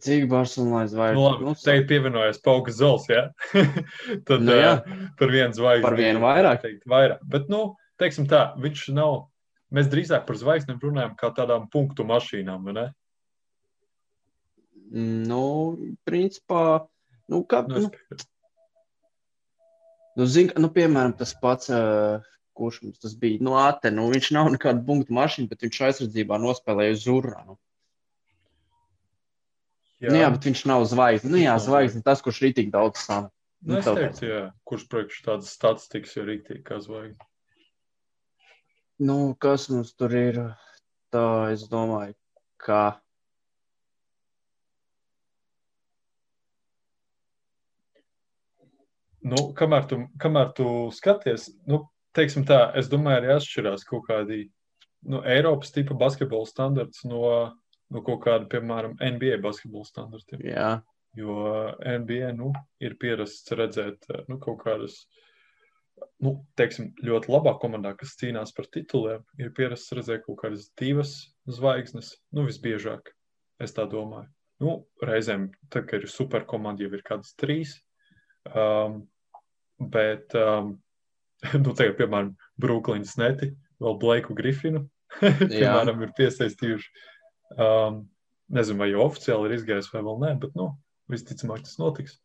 cik Barcelonā ir zvaigžņu? Nu, labi, nu, te ir pievienojies Paugas Zols, ja? [LAUGHS] Tad Nu, jā. uh, par vienu zvaigzni. Par vienu vairāk. Teikt, vairāk. Bet, nu, teiksim tā, viņš nav, mēs drīzāk par zvaigznēm runājam kā tādām punktu mašīnām, vai ne? Nu, principā, nu, kā, Nu, nu, nu, zin, nu, piemēram, tas pats, uh, kurš mums tas bija, nu, Ate, nu, viņš nav nekāda punktu mašīna, bet viņš aizsardzībā nospēlēja uz Zurā. Nu. Jā. Nu, jā, bet viņš nav zvaigznes. Nu, jā, zvaigznes tas, kurš ir tik daudz sāna. Nu, es tāpēc. teiktu, jā, kurš priekš tādas statistikas ir rīktīgi kā zvaigzne. Nu, kas mums tur ir? Tā, es domāju, ka. Nu, kamēr, tu, kamēr tu skaties, nu, teiksim tā, es domāju, arī atšķirās kaut kādi nu, Eiropas tipa basketbola standarts no, no kaut kāda, piemēram, NBA basketbola standartiem. Jā, Jo NBA nu, ir pierasts redzēt nu, kaut kādas, nu, teiksim, ļoti labā komandā, kas cīnās par tituliem. Ir pierasts redzēt kaut kādas divas zvaigznes, nu, visbiežāk. Es tā domāju. Nu, reizēm, tad, kad ir superkomanda, jau ir kādas trīs. Um, bet, um, [LAUGHS] nu, tagad, piemēram, Brooklynas neti, vēl Blaiku Grifinu, [LAUGHS] piemēram, ir piesaistījuši. Um, nezinu, vai jau oficiāli ir izgājis vai vēl nē, bet, nu, visticamāk tas notiks.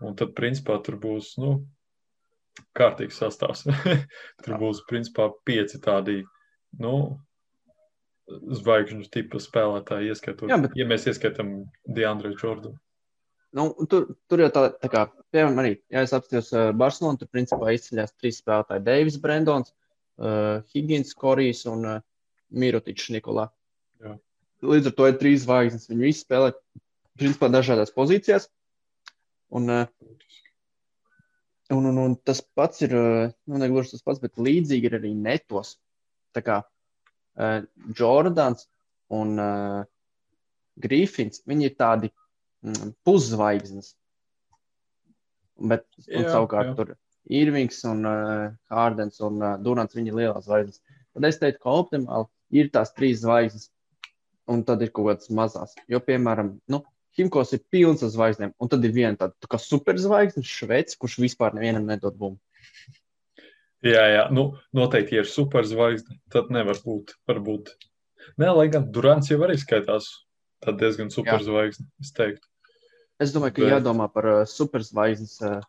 Un tad, principā, tur būs, nu, kārtīgs sastāvs. [LAUGHS] tur būs, principā, pieci tādi, nu, zvaigžņu tipa spēlētāji, ieskaitot, Jā, bet- ja mēs ieskaitām Deandre Jordanu. Nu, tur, tur jau tā, tā kā, piemēram, arī, ja es apstājos uh, Barcelonu, tur principā izceļās trīs spēlētāji - Deivis Brendons, uh, Higgins, Korijs un uh, Mirotičs Nikolā. Jā. Līdz ar to ir trīs zvaigznes. Viņi visi spēlē principā dažādās pozīcijās. Un, uh, un, un, un tas pats ir, uh, nu, negluži tas pats, bet līdzīgi ir arī netos. Tā kā uh, Jordans un uh, Grifins, viņi ir tādi puszvaigznes. Bet un, Jā, savukārt jā. tur Irvings un uh, Hārdens un uh, Dunants, viņi ir lielās zvaigznes. Tad es teiktu, ka optimāli ir tās trīs zvaigznes, un tad ir kaut kādas mazās. Jo, piemēram, nu, Himkos ir pilns ar zvaigznēm, un tad ir viena tāda tā kā superzvaigznes, Šveice, kurš vispār nevienam nedod bumbu. Jā, jā, nu, noteikti, ja ir superzvaigzne, tad nevar būt. Varbūt. Nē, lai gan Durants jau arī skaitās tā diezgan superzvaigzne, es teiktu. Es domāju, ka Bet- jādomā par uh, superzvaigznes. Uh,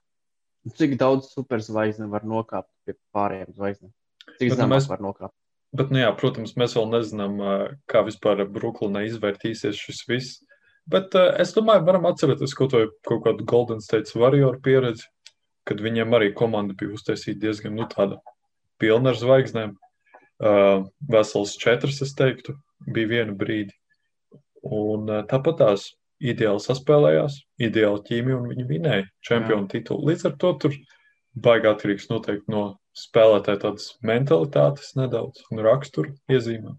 cik daudz superzvaigznes var nokāpt pie pārējiem zvaigznēm? Cik nu, zemāk mēs- var nokāpt? Bet, nu, jā, protams, mēs vēl nezinām, ā, kā vispār Brooklynā izvērtīsies šis viss. Bet uh, es domāju, varam atcerēties kaut, vai, kaut kādu Golden State Warrior pieredzi, kad viņiem arī komanda bija uztaisīta diezgan nu, tāda pilna ar zvaigznēm. Uh, vesels četras, es teiktu, bija vienu brīdi. Un uh, tāpat tās ideāli saspēlējās, ideāli ķīmija, un viņi vinēja čempionu titulu. Līdz ar to tur baigā atkarīgs noteikti no spēlētāja tādas mentalitātes nedaudz un rakstura iezīmēm.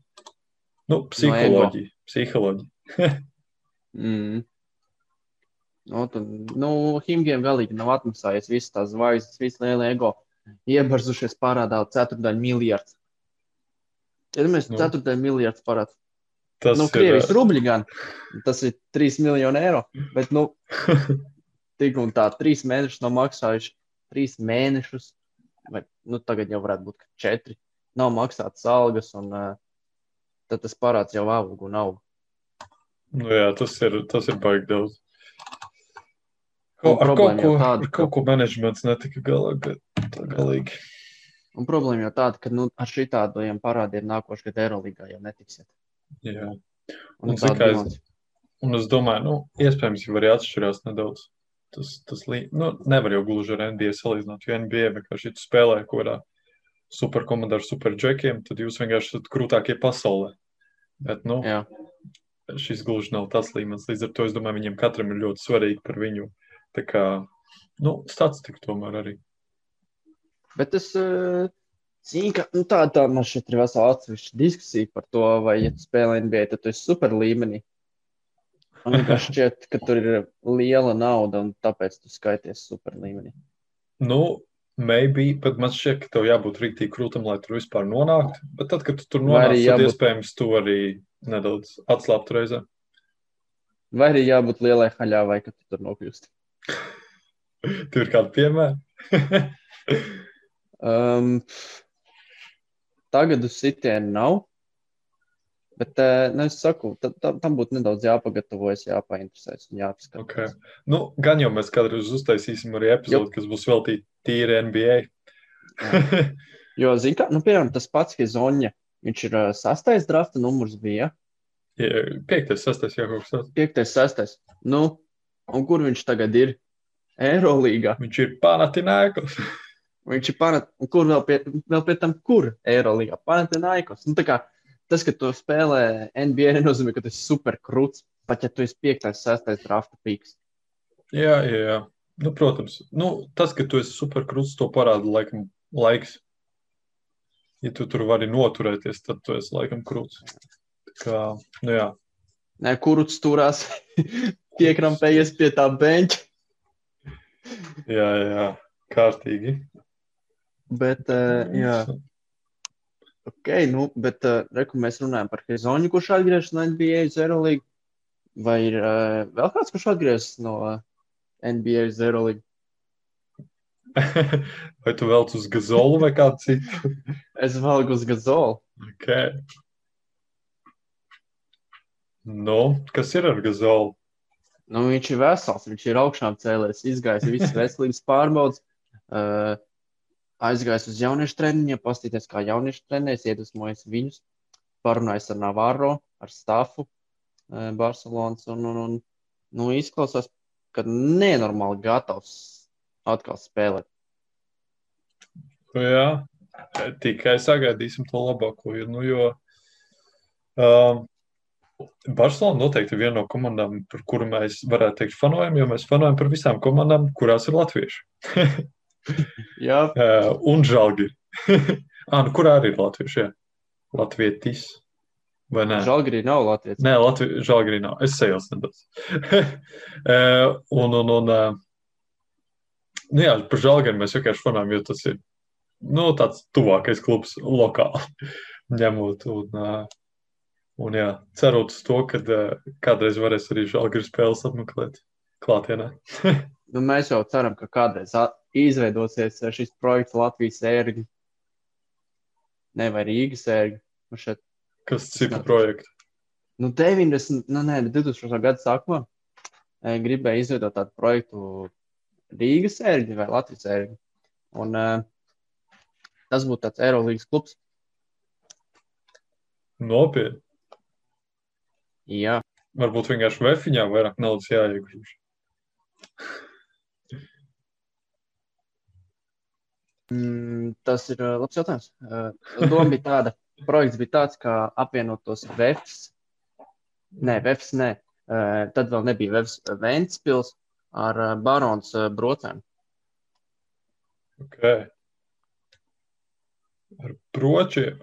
Nu, psiholoģija. psiholoģija. [LAUGHS] Mm. Nu, tad, nu, Himgiem galīgi nav atmaksājies visas tās zvaigznes, visas lielie ego. Iebarzušies parādā ceturdaļu miljards. Ja mēs Nu. ceturdaļu miljards parāds, Tas nu, ir, Krievijas rubļi gan, tas ir 3 miljoni eiro, [LAUGHS] bet, nu, tik un tā, 3 mēnešus nav maksājuši, 3 mēnešus, vai, nu, tagad jau varētu būt 4, nav maksātas algas, un uh, tad tas parāds jau aug un aug. nu, jā, tas ir, tas ir baigi daudz. Un ar, kaut ko, tāda, ar kaut ko menedžments netika galā, galīgi. Un problēma jau tāda, ka nu, ar šitādiem parādiem nākošais gads Eirolandā jau netiksiet. Jā. Un, Un aiz- bilance. Un es domāju, nu, iespējams, arī atšķirās nedaudz. Tas, tas lī... nu, nevar jau gluži ar NBA salīdzināt, jo NBA vienkārši spēlē kaut kādā superkomandā ar superģekiem, tad jūs vienkārši esat krūtākie pasaulē. Bet, nu, Jā. šis gluži nav tas līmenis. Līdz ar to es domāju, viņiem katram ir ļoti svarīgi par viņu. Tā kā, nu, statistika tomēr arī. Bet es uh, zinu, ka nu, tā, tā man šeit ir vesela atsevišķa diskusija par to, vai, ja tu spēlē NBA, tad tu esi super līmenī. Man vienkārši [LAUGHS] šķiet, ka tur ir liela nauda, un tāpēc tu skaities super līmenī. Nu, maybe, bet man šķiet, ka tev jābūt rīktīgi krūtam, lai tur vispār nonāktu. Bet tad, kad tu tur nonāc, arī tad jābūt- iespējams tu arī nedaudz atslābtu reizē. Vai arī jābūt lielai haļāvai, ka tu tur nokļūsti. [LAUGHS] Tur ir kādi piemēri. [LAUGHS] Um, tagad uz sitienu nav. Bet, uh, nu, es saku, ta- ta- tam būtu nedaudz jāpagatavojas, jāpainteresēs un jāpaskatās. Okay. Nu, gan jau mēs kādreiz uztaisīsim arī epizodi, kas būs veltīta tīri NBA. [LAUGHS] Jo, zini, kā, nu, piemēram, tas pats Hezonja, viņš ir uh, sastais drafta numurs bija, Ja, Piektais, sastais, jā, kaut kas tāds. piektais, sastais. Nu, un kur viņš tagad ir? Eirolīgā. Viņš ir Panathinaikos. Viņš ir un kur vēl pie, vēl pie tam, kur Eirolīgā? Panathinaikos. Nu, kā tas, ka tu spēlē NBA, nenozīmē, ka tas ir super krūts, pat ja tu esi piektais, sastais drafta pīks. Jā, jā, jā. Nu, protams, nu, tas, ka tu esi superkrūts, to parāda laikam laiks. Ja tu tur vari noturēties, tad tu esi laikam krūts. Kā, nu, jā. Nē, kurus turās [LAUGHS] piekrampējies pie tā beņķa. jā, jā, kārtīgi. Bet, uh, jā, ok, nu, bet uh, reku mēs runājam par Hezonju, kurš atgriežas no NBA uz Eurolīgu. Vai ir uh, vēl kāds, kurš atgriežas no uh, NBA uz Eurolīgu? [LAUGHS] Vai tu velc uz gazolu vai kādu citu? [LAUGHS] Es valgu uz Gazolu. Okay. Nu, kas ir ar gazolu? Nu, viņš ir vesels, viņš ir augšām cēlējis, izgājis visas veselības pārbaudas, uh, [LAUGHS] aizgājis uz jauniešu treniņiem, pastīties, kā jauniešu trenēs, iedvesmojis viņus, parunājis ar Navarro, ar Stafu, uh, Barcelonas, un, un, un nu, izklausās, ka nenormāli gatavs atkal spēlēt. Nu, jā, tikai sagaidīsim to labāko. Jo, nu, jo um, Barcelona noteikti ir viena no komandām, par kuru mēs varētu teikt, fanojam, jo mēs fanojam par visām komandām, kurās ir latvieši. [LAUGHS] [LAUGHS] Jā, uh, un žēlgi. ah, [LAUGHS] nu, kurā arī ir latvieši? Jā. Latvietis. Vai nē? Žalgirī nav Latvijas. Nē, Latvijas žēlgi nav. Es sajos nedaudz. uh, [LAUGHS] un, un, un, uh, nu jā, par žēlgiem mēs vienkārši fanojam, jo tas ir nu, tāds tuvākais klubs lokāli ņemot. Un, uh, un jā, cerot uz to, ka uh, kādreiz varēs arī žēlgari spēles apmeklēt klātienē. Nu, mēs jau ceram, ka kādreiz a- izveidosies šis projekts Latvijas ērgļi. Ne, vai Rīgas ērgļi. Nu, šeit, Kas cita projekta? nu, 90, nu, nē, 2000. gada sākumā eh, gribēja izveidot tādu projektu Rīgas ērgļi vai Latvijas ērgļi. Un eh, tas būtu tāds Eirolandes klubs. Nopietni. Jā, Varbūt vienkārši vefiņā vairāk naudas jāiegūst. Mm, tas ir eh, labs jautājums. Eh, Doma bija tāda, [LAUGHS] projekts bija tāds, kā apvienot tos VEFs. Nē, VEFs nē. Eh, Tad vēl nebija VEFs Ventspils ar Barons Brocēm. Okay. Ar bročiem.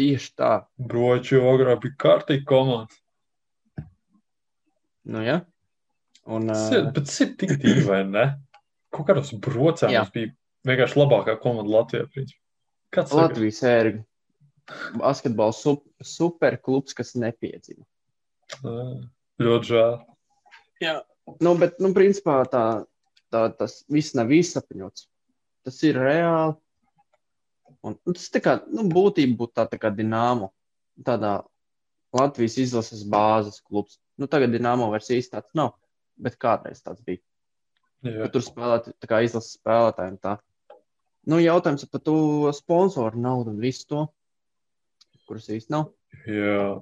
Tieši tā. Broči ogrā bija kārtīgi komanda. Nu, ja? Un, Tas ir, uh, bet tas ir tik dīvaini, ne? Kaut kādos brocēm Jā. bija vienkārši labākā komanda Latvijā. principā. Kāds saka? Latvijas ērgļi. Basketbola sup, superklubs, kas nepiedzima. Ā, Ļoti žēl. Nu, bet, nu, principā tā, tā, tas viss nav izsapņots. Tas ir reāli. Un, nu, tas tā kā, nu, būtība būtu tā, tā kā dināmo. Tādā Latvijas izlases bāzes klubs. Nu, tagad dināmo vairs īsti tāds nav, bet kādreiz tāds bija. Jā. Tur spēlēt, tā kā izlases spēlētāji. un Tā. Nu, jautājums par to sponsoru naudu un visu to, kuras īsti nav. Jā.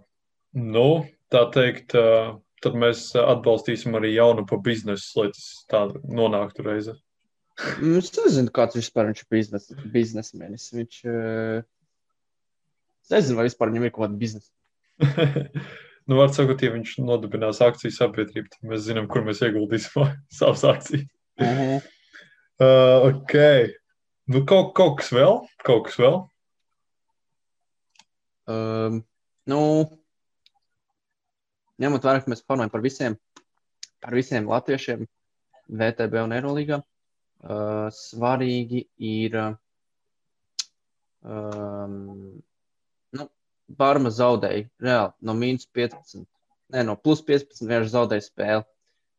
Nu, tā teikt, tad mēs atbalstīsim arī jaunu pa biznesu, lai tas tā nonāktu reizē. Mm, Es nezinu, kāds vispār viņš ir biznes, biznesmenis. Viņš. Es nezinu, vai vispār viņam ir kaut kāda biznesa. [LAUGHS] nu, var sakot, ja viņš nodibinās akciju sabiedrību, tad mēs zinām, kur mēs ieguldīsim [LAUGHS] savas akcijas. Uh -huh. Uh, ok. Nu, kaut, kaut kas vēl? Kaut kas vēl? Um, nu, ņemot vērā, ka mēs runājam par visiem, par visiem latviešiem, VTB un Eirolandā, uh, svarīgi ir um, nu, Barma zaudēja reāli no mīnus 15, ne, no plus 15 vienkārši zaudēja spēli.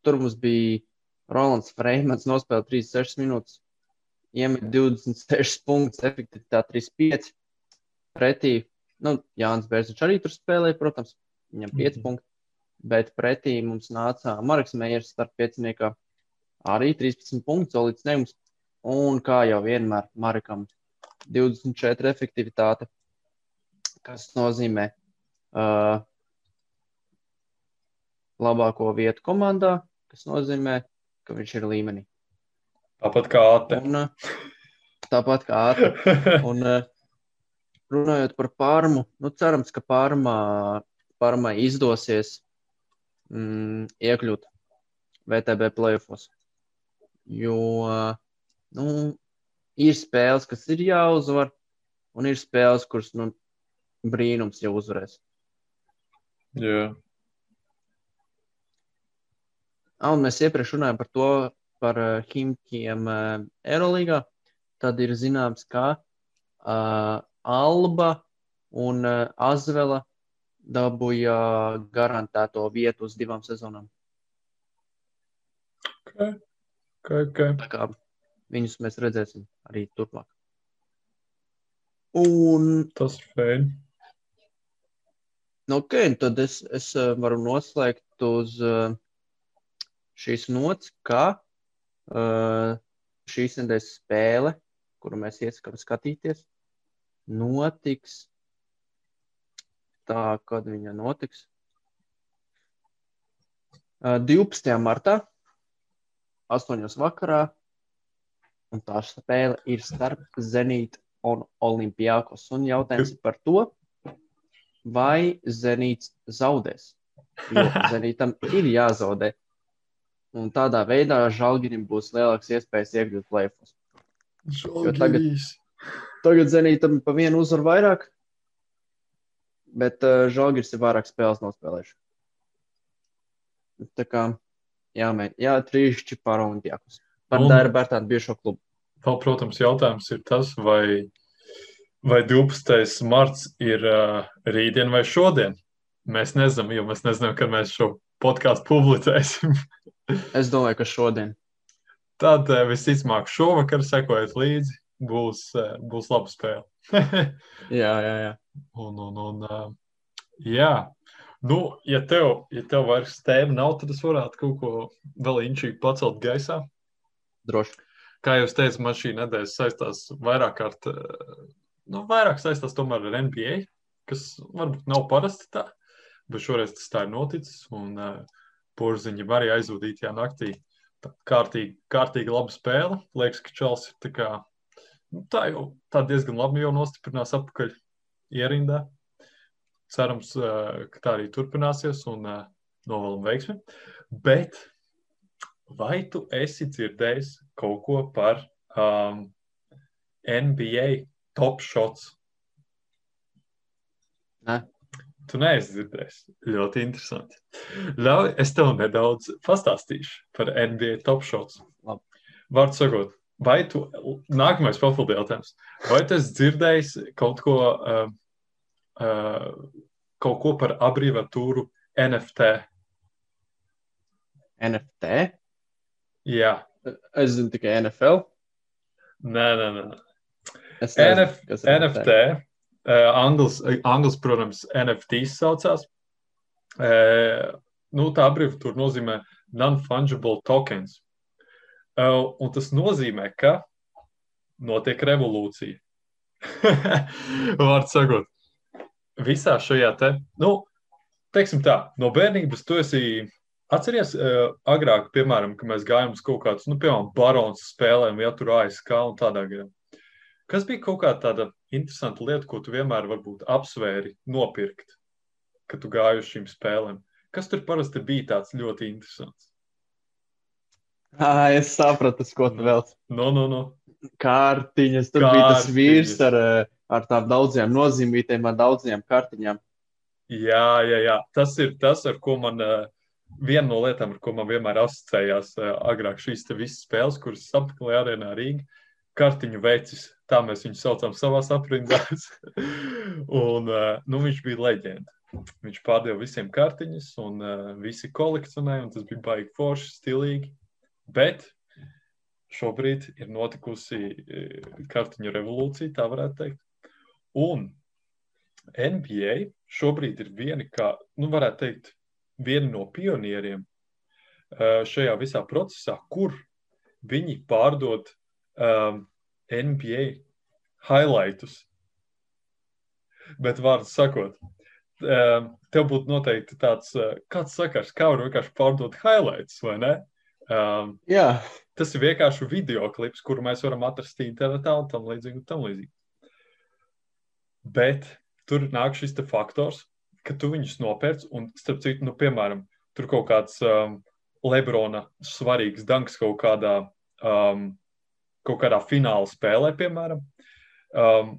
Tur mums bija Rolands Freimans, nospēlēja 36 minūtes, iemet 26 punktus, efektivitāte 35. Pretī nu, Jānis Bērziņš arī tur spēlēja, protams, viņam 5 Mhm. punkti. Bet pretī mums nāca Marks Meijers starp pieciniekā arī 13 punktus, līdz nevis. Un kā jau vienmēr, Markam 24 efektivitāte, kas nozīmē uh, labāko vietu komandā, kas nozīmē, ka viņš ir līmenī. Tāpat kā. Un, uh, tāpat kā Ātri. [LAUGHS] Un uh, runājot par pārmu, nu, cerams, ka pārmā, pārmai izdosies mm, iekļūt VTB playoffs. Jo nu, ir spēles, kas ir jāuzvar, un ir spēles, kuras nu, brīnums jau uzvarēs. Jā. Ah, un mēs iepriekš runājām par to, par uh, Himkiem uh, Eirolandā. Tad ir zināms, ka uh, Alba un uh, Azvela dabūja garantēto vietu uz divām sezonām. Okay. Okay, okay. Tā kā viņus mēs redzēsim arī turpmāk. Un Tas ir feini. nu, ok, tad es, es varu noslēgt uz šīs nots, ka uh, šīs nedēļas spēle, kuru mēs iesakām skatīties, notiks tā, kad viņa notiks. Uh, 12. martā, 8. vakarā, un tā spēle ir starp Zenītu un Olimpijākos. Un jautājums ir par to, vai Zenīts zaudēs. Jo [LAUGHS] Zenītam ir jāzaudē. Un tādā veidā Žalgirim būs lielāks iespējas iekļūt plēfos. Tagad-. Tagad Zenītam pa vienu uzvaru vairāk, bet uh, Žalgiris ir vairāk spēles nospēlējuši. Tā kā jāmē, jā, trīšķi par Olimpijākus. Par Un- Dēra Bērtānu bijušo klubu. Vēl, protams, jautājums ir tas, vai, vai 12. marts ir uh, rītdien vai šodien. Mēs nezinām, jo mēs nezinām, kad mēs šo podkāstu publicēsim. [LAUGHS] Es domāju, ka šodien. Tad uh, visticamāk šovakar sekojot līdzi, būs, uh, būs laba spēle. [LAUGHS] Jā, jā, jā. un, un, un, uh, jā, nu, ja tev, ja tev vairs tēma nav, tad es varētu kaut ko vēl inčīgi pacelt gaisā. Droši. kā jau teicu, man šī nedēļa saistās vairāk kārt, nu, vairāk saistās tomēr ar NBA, kas varbūt nav parasti tā, bet šoreiz tas tā ir noticis. Un uh, porziņi arī aizvadītajā naktī. Tā kārtīgi, kārtīgi laba spēle. Liekas, ka Čels ir tā kā, nu, tā jau tā diezgan labi jau nostiprinās atpakaļ ierindā. Cerams, uh, ka tā arī turpināsies un uh, novēlam veiksmi. Bet vai tu esi dzirdējis kaut ko par um, NBA top shots? Nē. Tu neesi dzirdējis. Ļoti interesanti. Ļauj, es tev nedaudz pastāstīšu par NBA top shots. Labi. Vārdu sakot, vai tu, nākamais papildu jautājums, vai tu esi dzirdējis kaut ko, uh, uh, kaut ko par abreviatūru NFT? NFT. Jā, Es zinu tikai NFL. nē, nē, nē. Es nezinu, NF, NFT, uh, anglis, anglis, protams, NFT saucās. Uh, nu, tā abreviatūra nozīmē non-fungible tokens. Un tas nozīmē, ka notiek revolūcija. [LAUGHS] Vārds sakot, visā šajā te, nu, teiksim tā, no bērnības tu esi. Atceries, uh, agrāk, piemēram, kad mēs gājām uz kaut kādus, nu, piemēram, barons spēlēm, ja tur ASK un tādā garā. Kas bija kaut kāda tāda interesanta lieta, ko tu vienmēr varbūt apsvēri nopirkt, kad tu gāji uz šīm spēlēm? Kas tur parasti bija tāds ļoti interesants? Ah, es sapratu, ko tu vēl. No, no, no. Kārtiņas, tur Kārtiņas. bija tas vīrs ar, ar tām daudzām nozīmītēm, ar daudzām kartiņām. Jā, jā, jā. Tas ir tas, ar ko man, viena no lietām, ar ko man vienmēr asociējās agrāk šīs visas spēles, kuras apmeklēja arēnā Rīgā. Kartiņu vecis, tā mēs viņu saucam savā aprindās. [LAUGHS] un nu, viņš bija leģenda. Viņš pārdeva visiem kartiņus, un uh, visi kolekcionēja, un tas bija baigi forši, stilīgi. Bet šobrīd ir notikusi e, kartiņu revolūcija, tā varētu teikt. Un NBA šobrīd ir viena, kā, nu, varētu teikt, viena no pionieriem šajā visā procesā, kur viņi pārdod um, NBA highlights. Bet, vārdu sakot, um, tev būtu noteikti tāds, kāds sakars, kā var vienkārši pārdot highlights, vai ne? Um, Jā. Tas ir vienkārši video klips, kuru mēs varam atrast internetā un tam līdzīgi. Un tam līdzīgi. Bet tur nāk šis faktors, ka tu viņus nopērci un, starp citu, nu, piemēram, tur kaut kāds um, Lebrona svarīgs danks kaut kādā, um, kaut kādā fināla spēlē, piemēram. Um,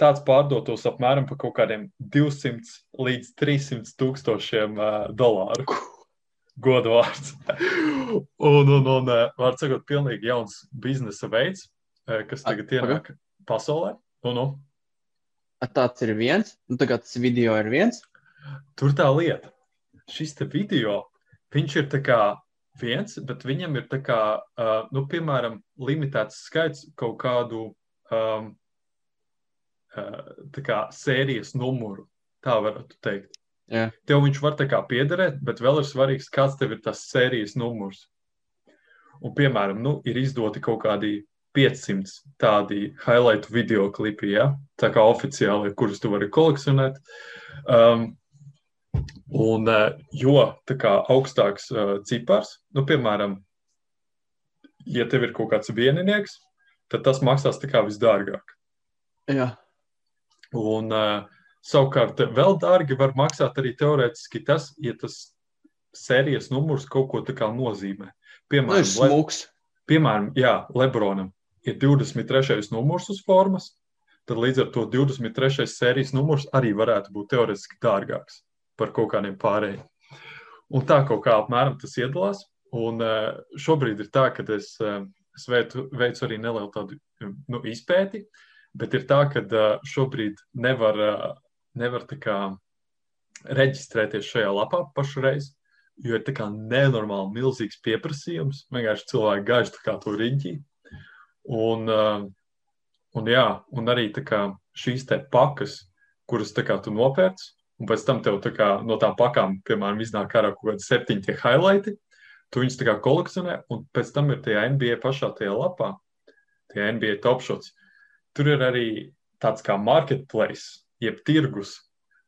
tāds pārdotos apmēram par kaut kādiem 200 līdz 300 tūkstošiem uh, dolāru [LAUGHS] godu vārds. un, un, un, eh, var sakot, pilnīgi jauns biznesa veids, eh, kas tagad ienāk pasaulē. Un, un. Tāds ir viens, un tagad tas video ir viens. Tur tā lieta. Šis video, viņš ir tā kā viens, bet viņam ir tā kā, uh, nu, piemēram, limitēts skaits kaut kādu um, uh, tā kā sērijas numuru, tā varētu teikt. Jā. Tev viņš var tā kā piederēt, bet vēl ir svarīgs, kāds tev ir tas sērijas numurs. Un, piemēram, nu, ir izdoti kaut kādi 500 tādi highlight video klipi, ja? tā kā oficiāli, kurus tu vari kolekcionēt. Um, un, uh, jo kā augstāks uh, cipars, nu, piemēram, ja tev ir kaut kāds vieninieks, tad tas maksās visdārgāk. Jā. Un, uh, Savukārt, vēl dārgi var maksāt arī teorētiski tas, ja tas sērijas numurs kaut ko nozīmē. Piemēram, nu, smuks. Le, piemēram jā, Lebronam ir 23. numurs uz formas, tad līdz ar to 23. sērijas numurs arī varētu būt teorētiski dārgāks par kaut kādiem pārējiem. Un tā kaut kā apmēram tas iedalās. Un eh, šobrīd ir tā, ka es, eh, es veicu, veicu arī nelielu tādu nu, izpēti, bet ir tā, ka eh, šobrīd nevar nevar kā, reģistrēties šajā lapā pašreiz, jo ir nenormāli milzīgs pieprasījums. Vienkārši cilvēki gaiž kā to riņķī. Un, un, jā, un arī kā, šīs te pakas, kuras kā, tu nopērci, un pēc tam tev kā, no tām pakām, piemēram, iznāk ārā kaut kādi septiņi tie highlighti. Tu viņus tā kā kolekcionē, un pēc tam ir tie NBA pašā tajā lapā, tie NBA top shots. Tur ir arī tāds kā marketplace, jeb tirgus,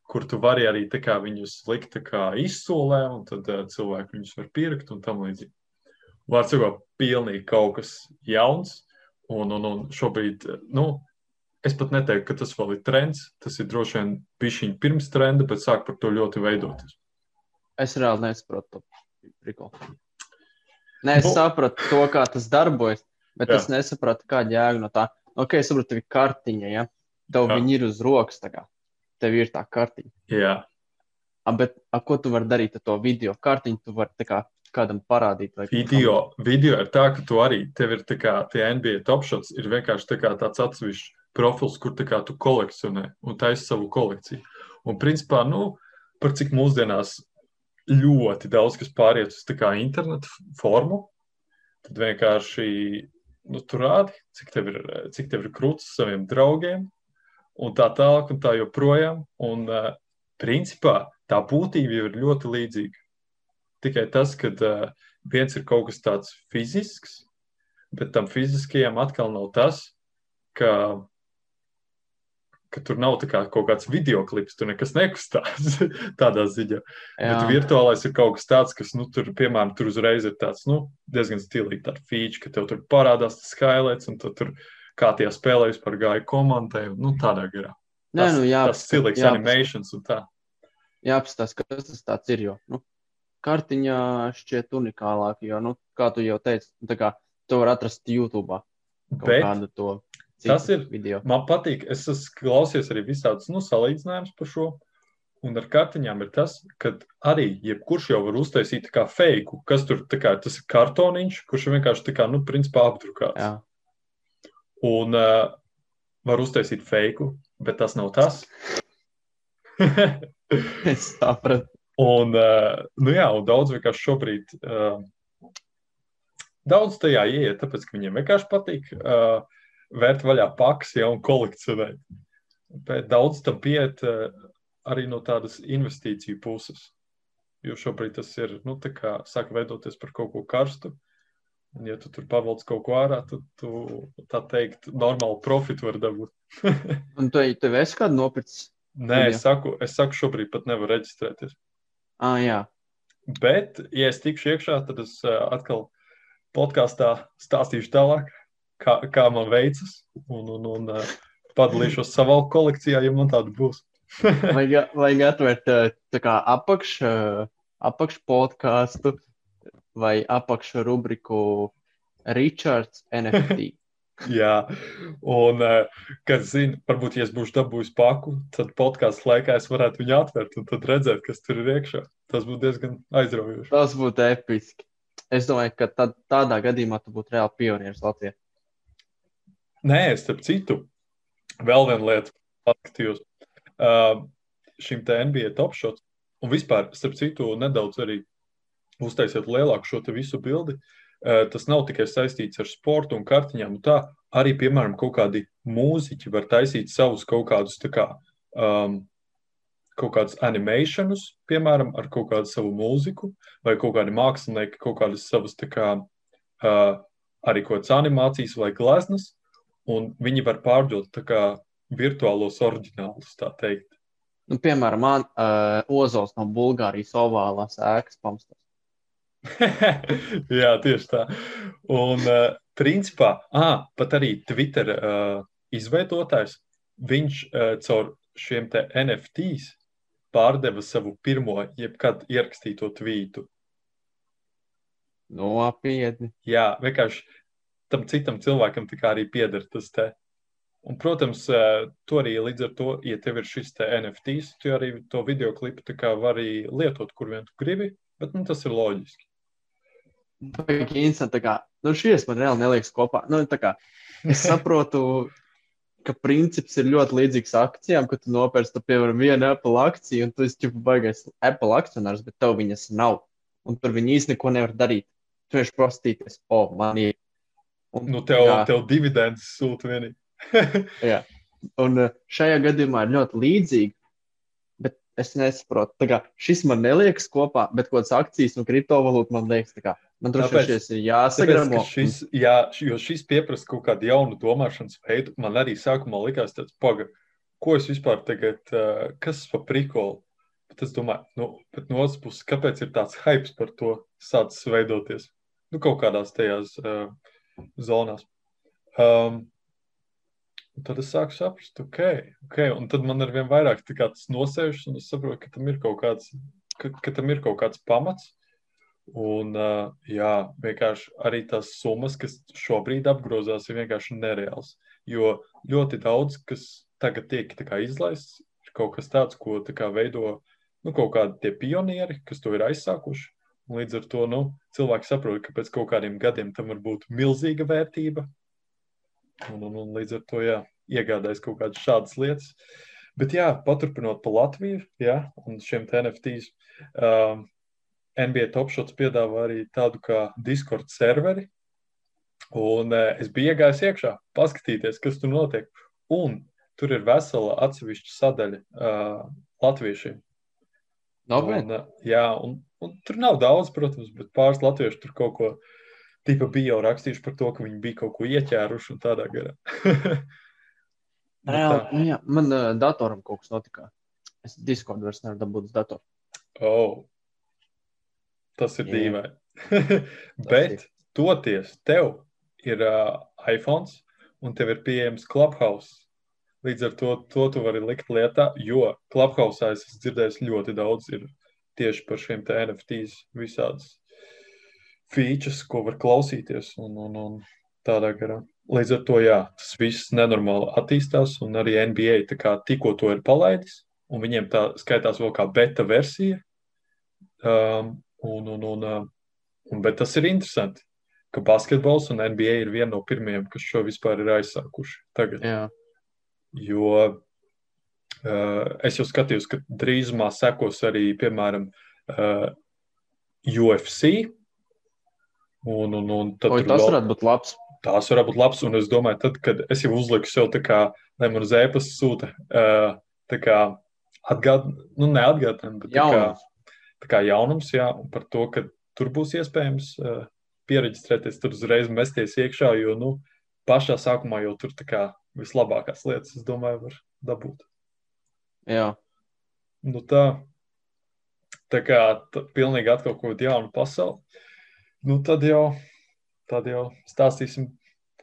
kur tu vari arī viņus likt izsolē, un tad uh, cilvēki viņus var pirkt un tam līdzīgi. Vārds sakot, pilnīgi kaut kas jauns, un, un, un šobrīd, nu, es pat neteiktu, ka tas vēl ir trends. Tas ir droši vien pišķiņš pirms trenda, bet sāk par to ļoti veidoties. Es reāli nesaprotu to. Nē, es nu, sapratu to, kā tas darbojas, bet jā. es nesapratu, kāda jēga no tā. Ok, es saprotu, ka ir kartiņa, ja? Tev Jā. viņi ir uz rokas. Tev ir tā kartiņa. Jā. A, bet a, ko tu vari darīt ar to video kartiņu? Tu vari kā, kādam parādīt. Video, video ir tā, ka tu arī tev ir kā tie NBA top shots, ir vienkārši tā tāds atsevišķs profils, kur kā, tu kolekcionē un taisi savu kolekciju. Un principā, nu, par cik mūsdienās ļoti daudz kas pāriet uz internetu formu, tad vienkārši nu, tur rādi, cik tev ir, cik tev ir krūts saviem draugiem, un tā tālāk, un tā joprojām. Un, uh, principā tā būtība jau ir ļoti līdzīga. Tikai tas, ka uh, viens ir kaut kas tāds fizisks, bet tam fiziskajam atkal nav tas, ka, ka tur nav kā kaut kāds video klips, tur nekas nekustās [LAUGHS] tādā ziņā. Jā. Bet virtuālais ir kaut kas tāds, kas, nu, tur, piemēram, tur uzreiz ir tāds, nu, diezgan stilīgi tāds feature, ka tev tur parādās tas skailēts, un tu tur kā tie spēlē vispār gāja komandai, nu, tādā garā. Nē, nu, jā, tas stilīgs animations un tā. Jāapstāsta, kas tas tāds ir, jo, nu, kartiņā šķiet unikālāk, jo, nu, kā tu jau teici, tā kā to var atrast YouTube. Bet kādu to tas ir video. Man patīk, es esmu klausies arī visādus nu, salīdzinājumus par šo. Un ar kartiņām ir tas, ka arī jebkurš jau var uztaisīt kā fake, kas tur kā, tas ir kartoniņš, kurš vienkārši tā kā, nu, principā apdrukāts. Jā. Un uh, var uztaisīt fake, bet tas nav tas. [LAUGHS] es sapratu. Un, uh, nu jā, un daudz vienkārši šobrīd, uh, daudz tajā ieiet, tāpēc, ka viņiem vienkārši patīk uh, vērt vaļā pakas, ja un kolekcionēt. Bet daudz tam pieiet uh, arī no tādas investīciju puses. Jo šobrīd tas ir, nu, tā kā sāk veidoties par kaut ko karstu. Un, ja tu tur pavelc kaut ko ārā, tad tu, tā teikt, normālu profitu var dabūt. [LAUGHS] un tu, tev esi kādu nopircis? Nē, es saku, es saku, šobrīd pat nevaru reģistrēties. Ah, jā. Bet, ja es tikšu iekšā, tad es uh, atkal podkāstā stāstīšu tālāk, kā, kā man veicas, un, un, un uh, padalīšos savā kolekcijā, ja man tāda būs. [LAUGHS] vajag, vajag atvērt tā kā apakš, apakš podkāstu vai apakš rubriku Richards NFT. [LAUGHS] Jā, un, eh, kas zina, varbūt, ja es būšu dabūjis paku, tad podkāstu laikā es varētu viņu atvērt un tad redzēt, kas tur ir iekšā. Tas būtu diezgan aizraujoši. Tas būtu episki. Es domāju, ka tad, tādā gadījumā tu būtu reāli pionieris Latvijā. Nē, starp citu, vēl viena lieta, paskatījos uh, šim te NBA top shot, un vispār, starp citu, nedaudz arī uztaisiet lielāku šo visu bildi. Uh, tas nav tikai saistīts ar sportu un kartiņām. Un tā arī, piemēram, kaut kādi mūziķi var taisīt savus kaut kādus tā kā, um, kaut kādus animēšanus, piemēram, ar kaut kādu savu mūziku, vai kaut kādi mākslinieki, kaut kādas savas kā, uh, arī kaut kādas animācijas vai gleznas, un viņi var pārdot kā, virtuālos oriģinālus, tā teikt. Nu, piemēram, man uh, Ozols no Bulgārijas ovālās ēkas pamstas. [LAUGHS] Jā, tieši tā. Un, uh, principā, ah, pat arī Twitter uh, izveidotājs, viņš uh, caur šiem NFTs pārdeva savu pirmo, jebkad ierakstīto tvītu. Nopietni. Jā, vienkārši tam citam cilvēkam arī pieder tas te. Un, protams, to arī līdz ar to, ja tev ir šis NFTs, tu arī to video klipu vari lietot, kur vien tu gribi, bet nu, tas ir loģiski baigi interesanti. Kā, nu, šīs man reāli neliekas kopā. Nu, kā, es [LAUGHS] saprotu, ka princips ir ļoti līdzīgs akcijām, ka tu nopērci, piemēram, vienu Apple akciju, un tu esi jau baigais Apple akcionārs, bet tev viņas nav. Un tur viņi īstenībā neko nevar darīt. Tu vienkārši prostīties, o, oh, man ir. Un, nu, tev, jā. tev dividendes sūta vienīgi. [LAUGHS] jā. Un eh, šajā gadījumā ir ļoti līdzīgi, es nesaprotu. Kā, šis man neliekas kopā, bet kaut kādas akcijas un kriptovalūtas man liekas, kā, man droši vien šis ir jāsagramo. Šis, jā, jo šis pieprasa kaut kādu jaunu domāšanas veidu. Man arī sākumā likās tāds, paga, ko es vispār tagad, uh, kas pa prikolu. Bet es domāju, nu, bet no otras puses, kāpēc ir tāds hype par to sācis veidoties? Nu, kaut kādās tajās uh, zonās. Um, Un tad es sāku saprast, ok, ok. Un tad man ar vien vairāk tas nosēžas, un es saprotu, ka tam ir kaut kāds, ka, ka tam ir kaut kāds pamats. Un, uh, jā, vienkārši arī tās summas, kas šobrīd apgrozās, ir vienkārši nereāls. Jo ļoti daudz, kas tagad tiek izlaists, ir kaut kas tāds, ko kā, veido nu, kaut kādi pionieri, kas to ir aizsākuši. Līdz ar to nu, cilvēki saprot, ka pēc kaut kādiem gadiem tam var būt milzīga vērtība, Un, un, un līdz ar to jā, iegādājas kaut kādas šādas lietas. Bet, jā, paturpinot pa Latviju, jā, un šiem NFTs, um, NBA Topshots piedāvā arī tādu kā Discord serveri. Un uh, es biju iegājis iekšā, paskatīties, kas tur notiek. Un tur ir vesela atsevišķa sadaļa uh, latviešiem. Un, uh, jā, un, un tur nav daudz, protams, bet pāris latvieši tur kaut ko Tipa bija jau rakstījuši par to, ka viņi bija kaut ko ieķēruši un tādā garā. [LAUGHS] Nu Reāli, tā. nu, jā, man uh, datoram kaut kas notika. Es Discord vairs nevaru dabūt uz datoru. Oh. Tas ir dīvaini. [LAUGHS] Bet toties tev ir uh, iPhone un tev ir pieejams Clubhouse. Līdz ar to, to tu vari likt lietā, jo Clubhouse es esmu dzirdējis ļoti daudz tieši par šiem NFTs visādas features, ko var klausīties un, un, un tādā garā. Līdz ar to, jā, tas viss nenormāli attīstās, un arī NBA kā tikko to ir palaidis, un viņiem tā skaitās vēl kā beta versija. Um, un, un, un, uh, un, bet tas ir interesanti, ka basketbols un NBA ir viena no pirmajiem, kas šo vispār ir aizsākuši tagad. Jā, Jo uh, es jau skatījos, ka drīzumā sekos arī, piemēram, uh, UFC. Un, un, un Oi, tas vēl- varētu būt labs. tās varētu būt labs. Un es domāju, tad, kad es jau uzliku sev tā kā, lai man uz ēpas sūta, uh, tā kā atgādinājumu, nu, neatgādinājumu, bet tā kā, Jaunums. tā kā jaunums, jā, un par to, ka tur būs iespējams uh, pieregistrēties, tur uzreiz mesties iekšā, jo, nu, pašā sākumā jau tur tā kā vislabākās lietas, es domāju, var dabūt. Jā, Nu, tā, tā kā tā, pilnīgi atkal kaut kāda jauna pasaule. Nu, tad jau, tad jau stāstīsim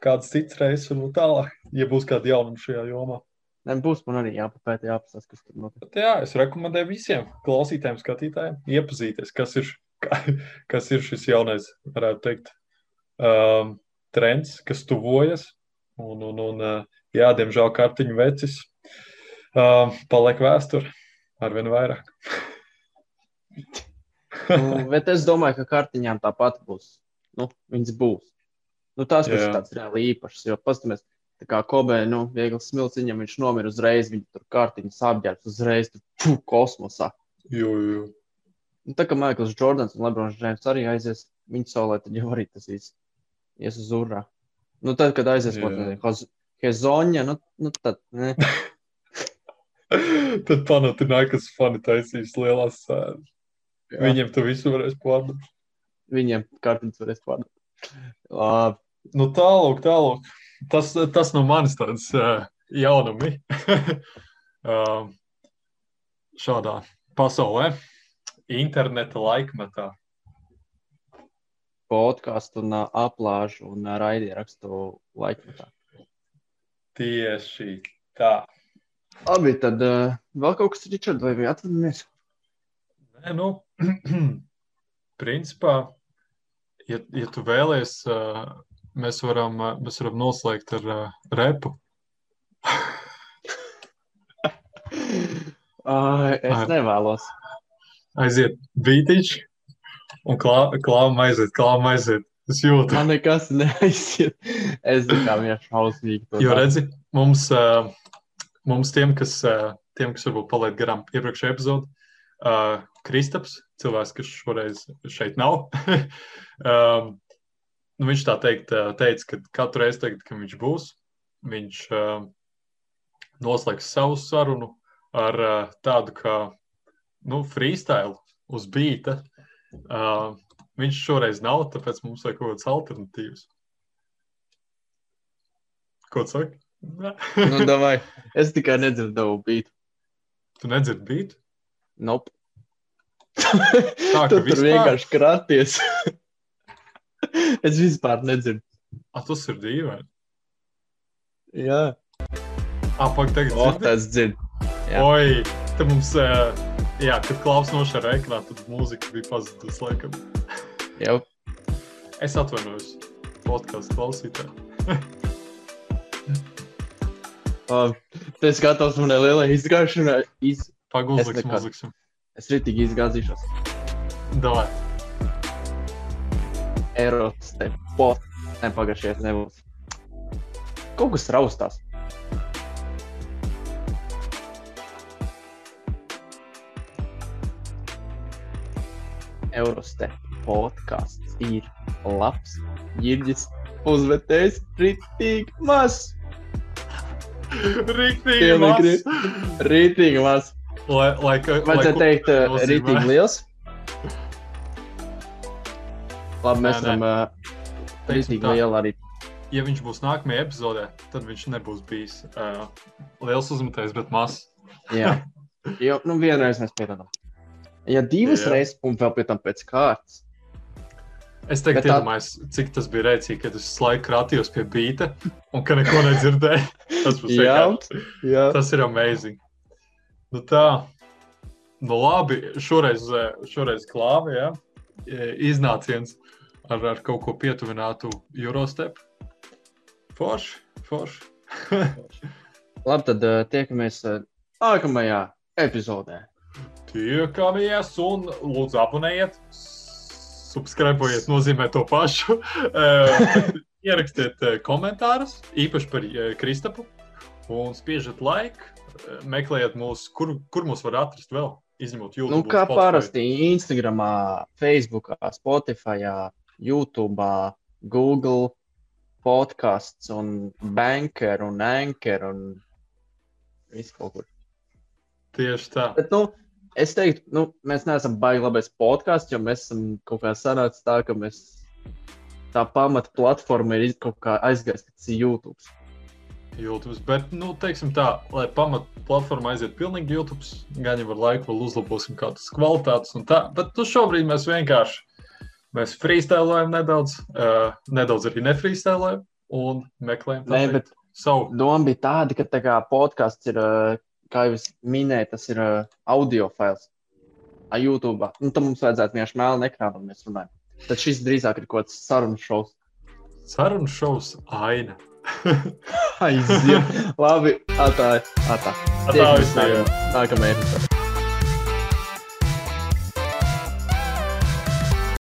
kādas citas reizes, un tālāk, ja būs kāda jaunuma šajā jomā. ne, būs man arī jāpapēta, jāpasaka, kas tur notiek. Bet, jā, es rekomendēju visiem klausītājiem, skatītājiem iepazīties, kas ir, [LAUGHS] kas ir šis jaunais, varētu teikt, um, trends, kas tuvojas. Un, un, un, uh, jā, diemžēl kartiņu vecis um, paliek vēsture arvien vairāk. Nu, bet es domāju, ka kartiņām tāpat būs. Nu, viņas būs. Nu, tās būs Jā. tāds reāli īpašs. Jo paskatāmies, tā kā Kobe, nu, viegli smilts viņam, viņš nomira uzreiz, viņa tur kartiņas apģērbs uzreiz, tur puh, kosmosā. Jo, jo. Nu, tā kā Maikls Jordans un Lebrons Džeims arī aizies viņa saulē, tad jau arī tas viss ies uz urā. Nu, tad, kad aizies Jā. Hezoņa, nu, nu tad. Tad panātināja, fani taisīs lielās sēnes. Viņiem to visu varēs pārdot. viņiem kartiņas varēs pārdot. Labi. Nu, tālāk, tālāk. Tas, tas no manis tāds uh, jaunumi. uh, [LAUGHS] šādā pasaulē, interneta laikmetā. podkāstu un uh, aplāžu un uh, raidierakstu laikmetā. Tieši tā. Labi, tad uh, vēl kaut kas, Ričard, vai bija atvadamies? Nē, nu, [CLEARS THROAT] principā, ja, ja tu vēlies, uh, mēs varam, uh, mēs varam noslēgt ar uh, repu. [LAUGHS] Uh, es Ai. nevēlos. Aiziet bītiņš un klāvam aiziet, klāvam aiziet. Es jūtu. Man nekas neaiziet. Es kā vienkārši šausmīgi Jo redzi, mums, uh, mums tiem, kas, uh, tiem, kas varbūt palaid garām iepriekšējā epizodē, uh, Kristaps, cilvēks, kas šoreiz šeit nav, um, [LAUGHS] nu, viņš tā teikt, teica, ka katru reizi, tagad, kad viņš būs, viņš uh, noslēgs savu sarunu ar uh, tādu kā nu, freestyle uz beita. Uh, viņš šoreiz nav, tāpēc mums vajag kaut kādas alternatīvas. Ko tu saki? Nu, davai. Es tikai nedzirdu bītu. Tu nedzirdi beidu? Nope. ka tu vispār? vienkārši kraties. es vispār nedzirdu. Ah, tas ir dīvaini. Jā, Ah, pak, tagad dzirdi? tas dzird. jā. Oi, te mums, uh, jā, kad klaus nošāra ekrānu, tad mūzika bija pazudusi laikam. Jau. Es atvainojos podkāstu klausītājiem. Labi. [LAUGHS] Tu esi gatavs manai lielai izgāšanai. Iz... Es nekad. mūziksim. Es ritīgi izgāzīšos. Davai. Eiropas te pot. Nepagašies nebūs. Kaut kas raustās. Euroste podkāsts ir labs. Jirģis uzmetējis ritīgi maz. Pilnīgi maz. Ritīgi maz. Vajadzētu teikt, nozīmē? ritīgi liels. Labi, mēs varam Rītīgi tā, liela arī. ja viņš būs nākamajā epizodē, tad viņš nebūs bijis uh, liels uzmetējs, bet mazs. Jā, [LAUGHS] jo nu, vienreiz mēs pierādām. Ja divas Jā. reizes, un vēl pēc tam pēc kārtas, Es teiktu, tā- iedomājos, cik tas bija rēcīgi, kad es laiku krātījos pie beigta un ka neko nedzirdēju. [LAUGHS] Tas būs Jā. jā. Tas ir amazing. Nu tā, nu labi, šoreiz, eh, šoreiz klāva, ja? E, iznāciens ar, ar kaut ko pietuvinātu Eurostep. Forši, forši. [LAUGHS] Labi, tad uh, tiekamies nākamajā epizodē. Tiekamies un lūdzu abonējiet, subscribējiet, nozīmē to pašu. [LAUGHS] Eh, Ierakstiet eh, komentārus, īpaši par eh, Kristapu, un spiežat laiku. Meklējiet mūs, kur, kur mūs var atrast vēl, izņemot YouTube. Nu, kā Spotify. parasti Instagram, Facebook, Spotify, YouTube, Google podkāsts un Banker un Anchor un viss kaut kur. Tieši tā. Bet, nu, es teiktu, nu, mēs neesam baigi labais podkāsts, jo mēs esam kaut kā sanācis tā, ka mēs tā pamata platforma ir kaut kā aizgājis, tas ir YouTube. YouTube. Bet, nu, teiksim tā, lai pamat platforma aiziet pilnīgi YouTube, gan jau ar laiku vēl uzlabosim kādas kvalitātes un tā. Bet nu, šobrīd mēs vienkārši mēs freestylējam nedaudz, uh, nedaudz arī nefreestylējam un meklējam tā Nē, teikt, bet savu. doma bija tāda, ka tā kā podkāsts ir, ā, kā jau es minēju, tas ir ā, audio fails. Ar YouTube. Nu, tam mums vajadzētu vienkārši ekrānu, un mēs runājam. Tad šis drīzāk ir kaut kāds sarunu šovs. Sarunu šovs aina. [LAUGHS] Aiziet. Labi, tā, tā. tā. Tā Tiekamies nākamajā epizodē.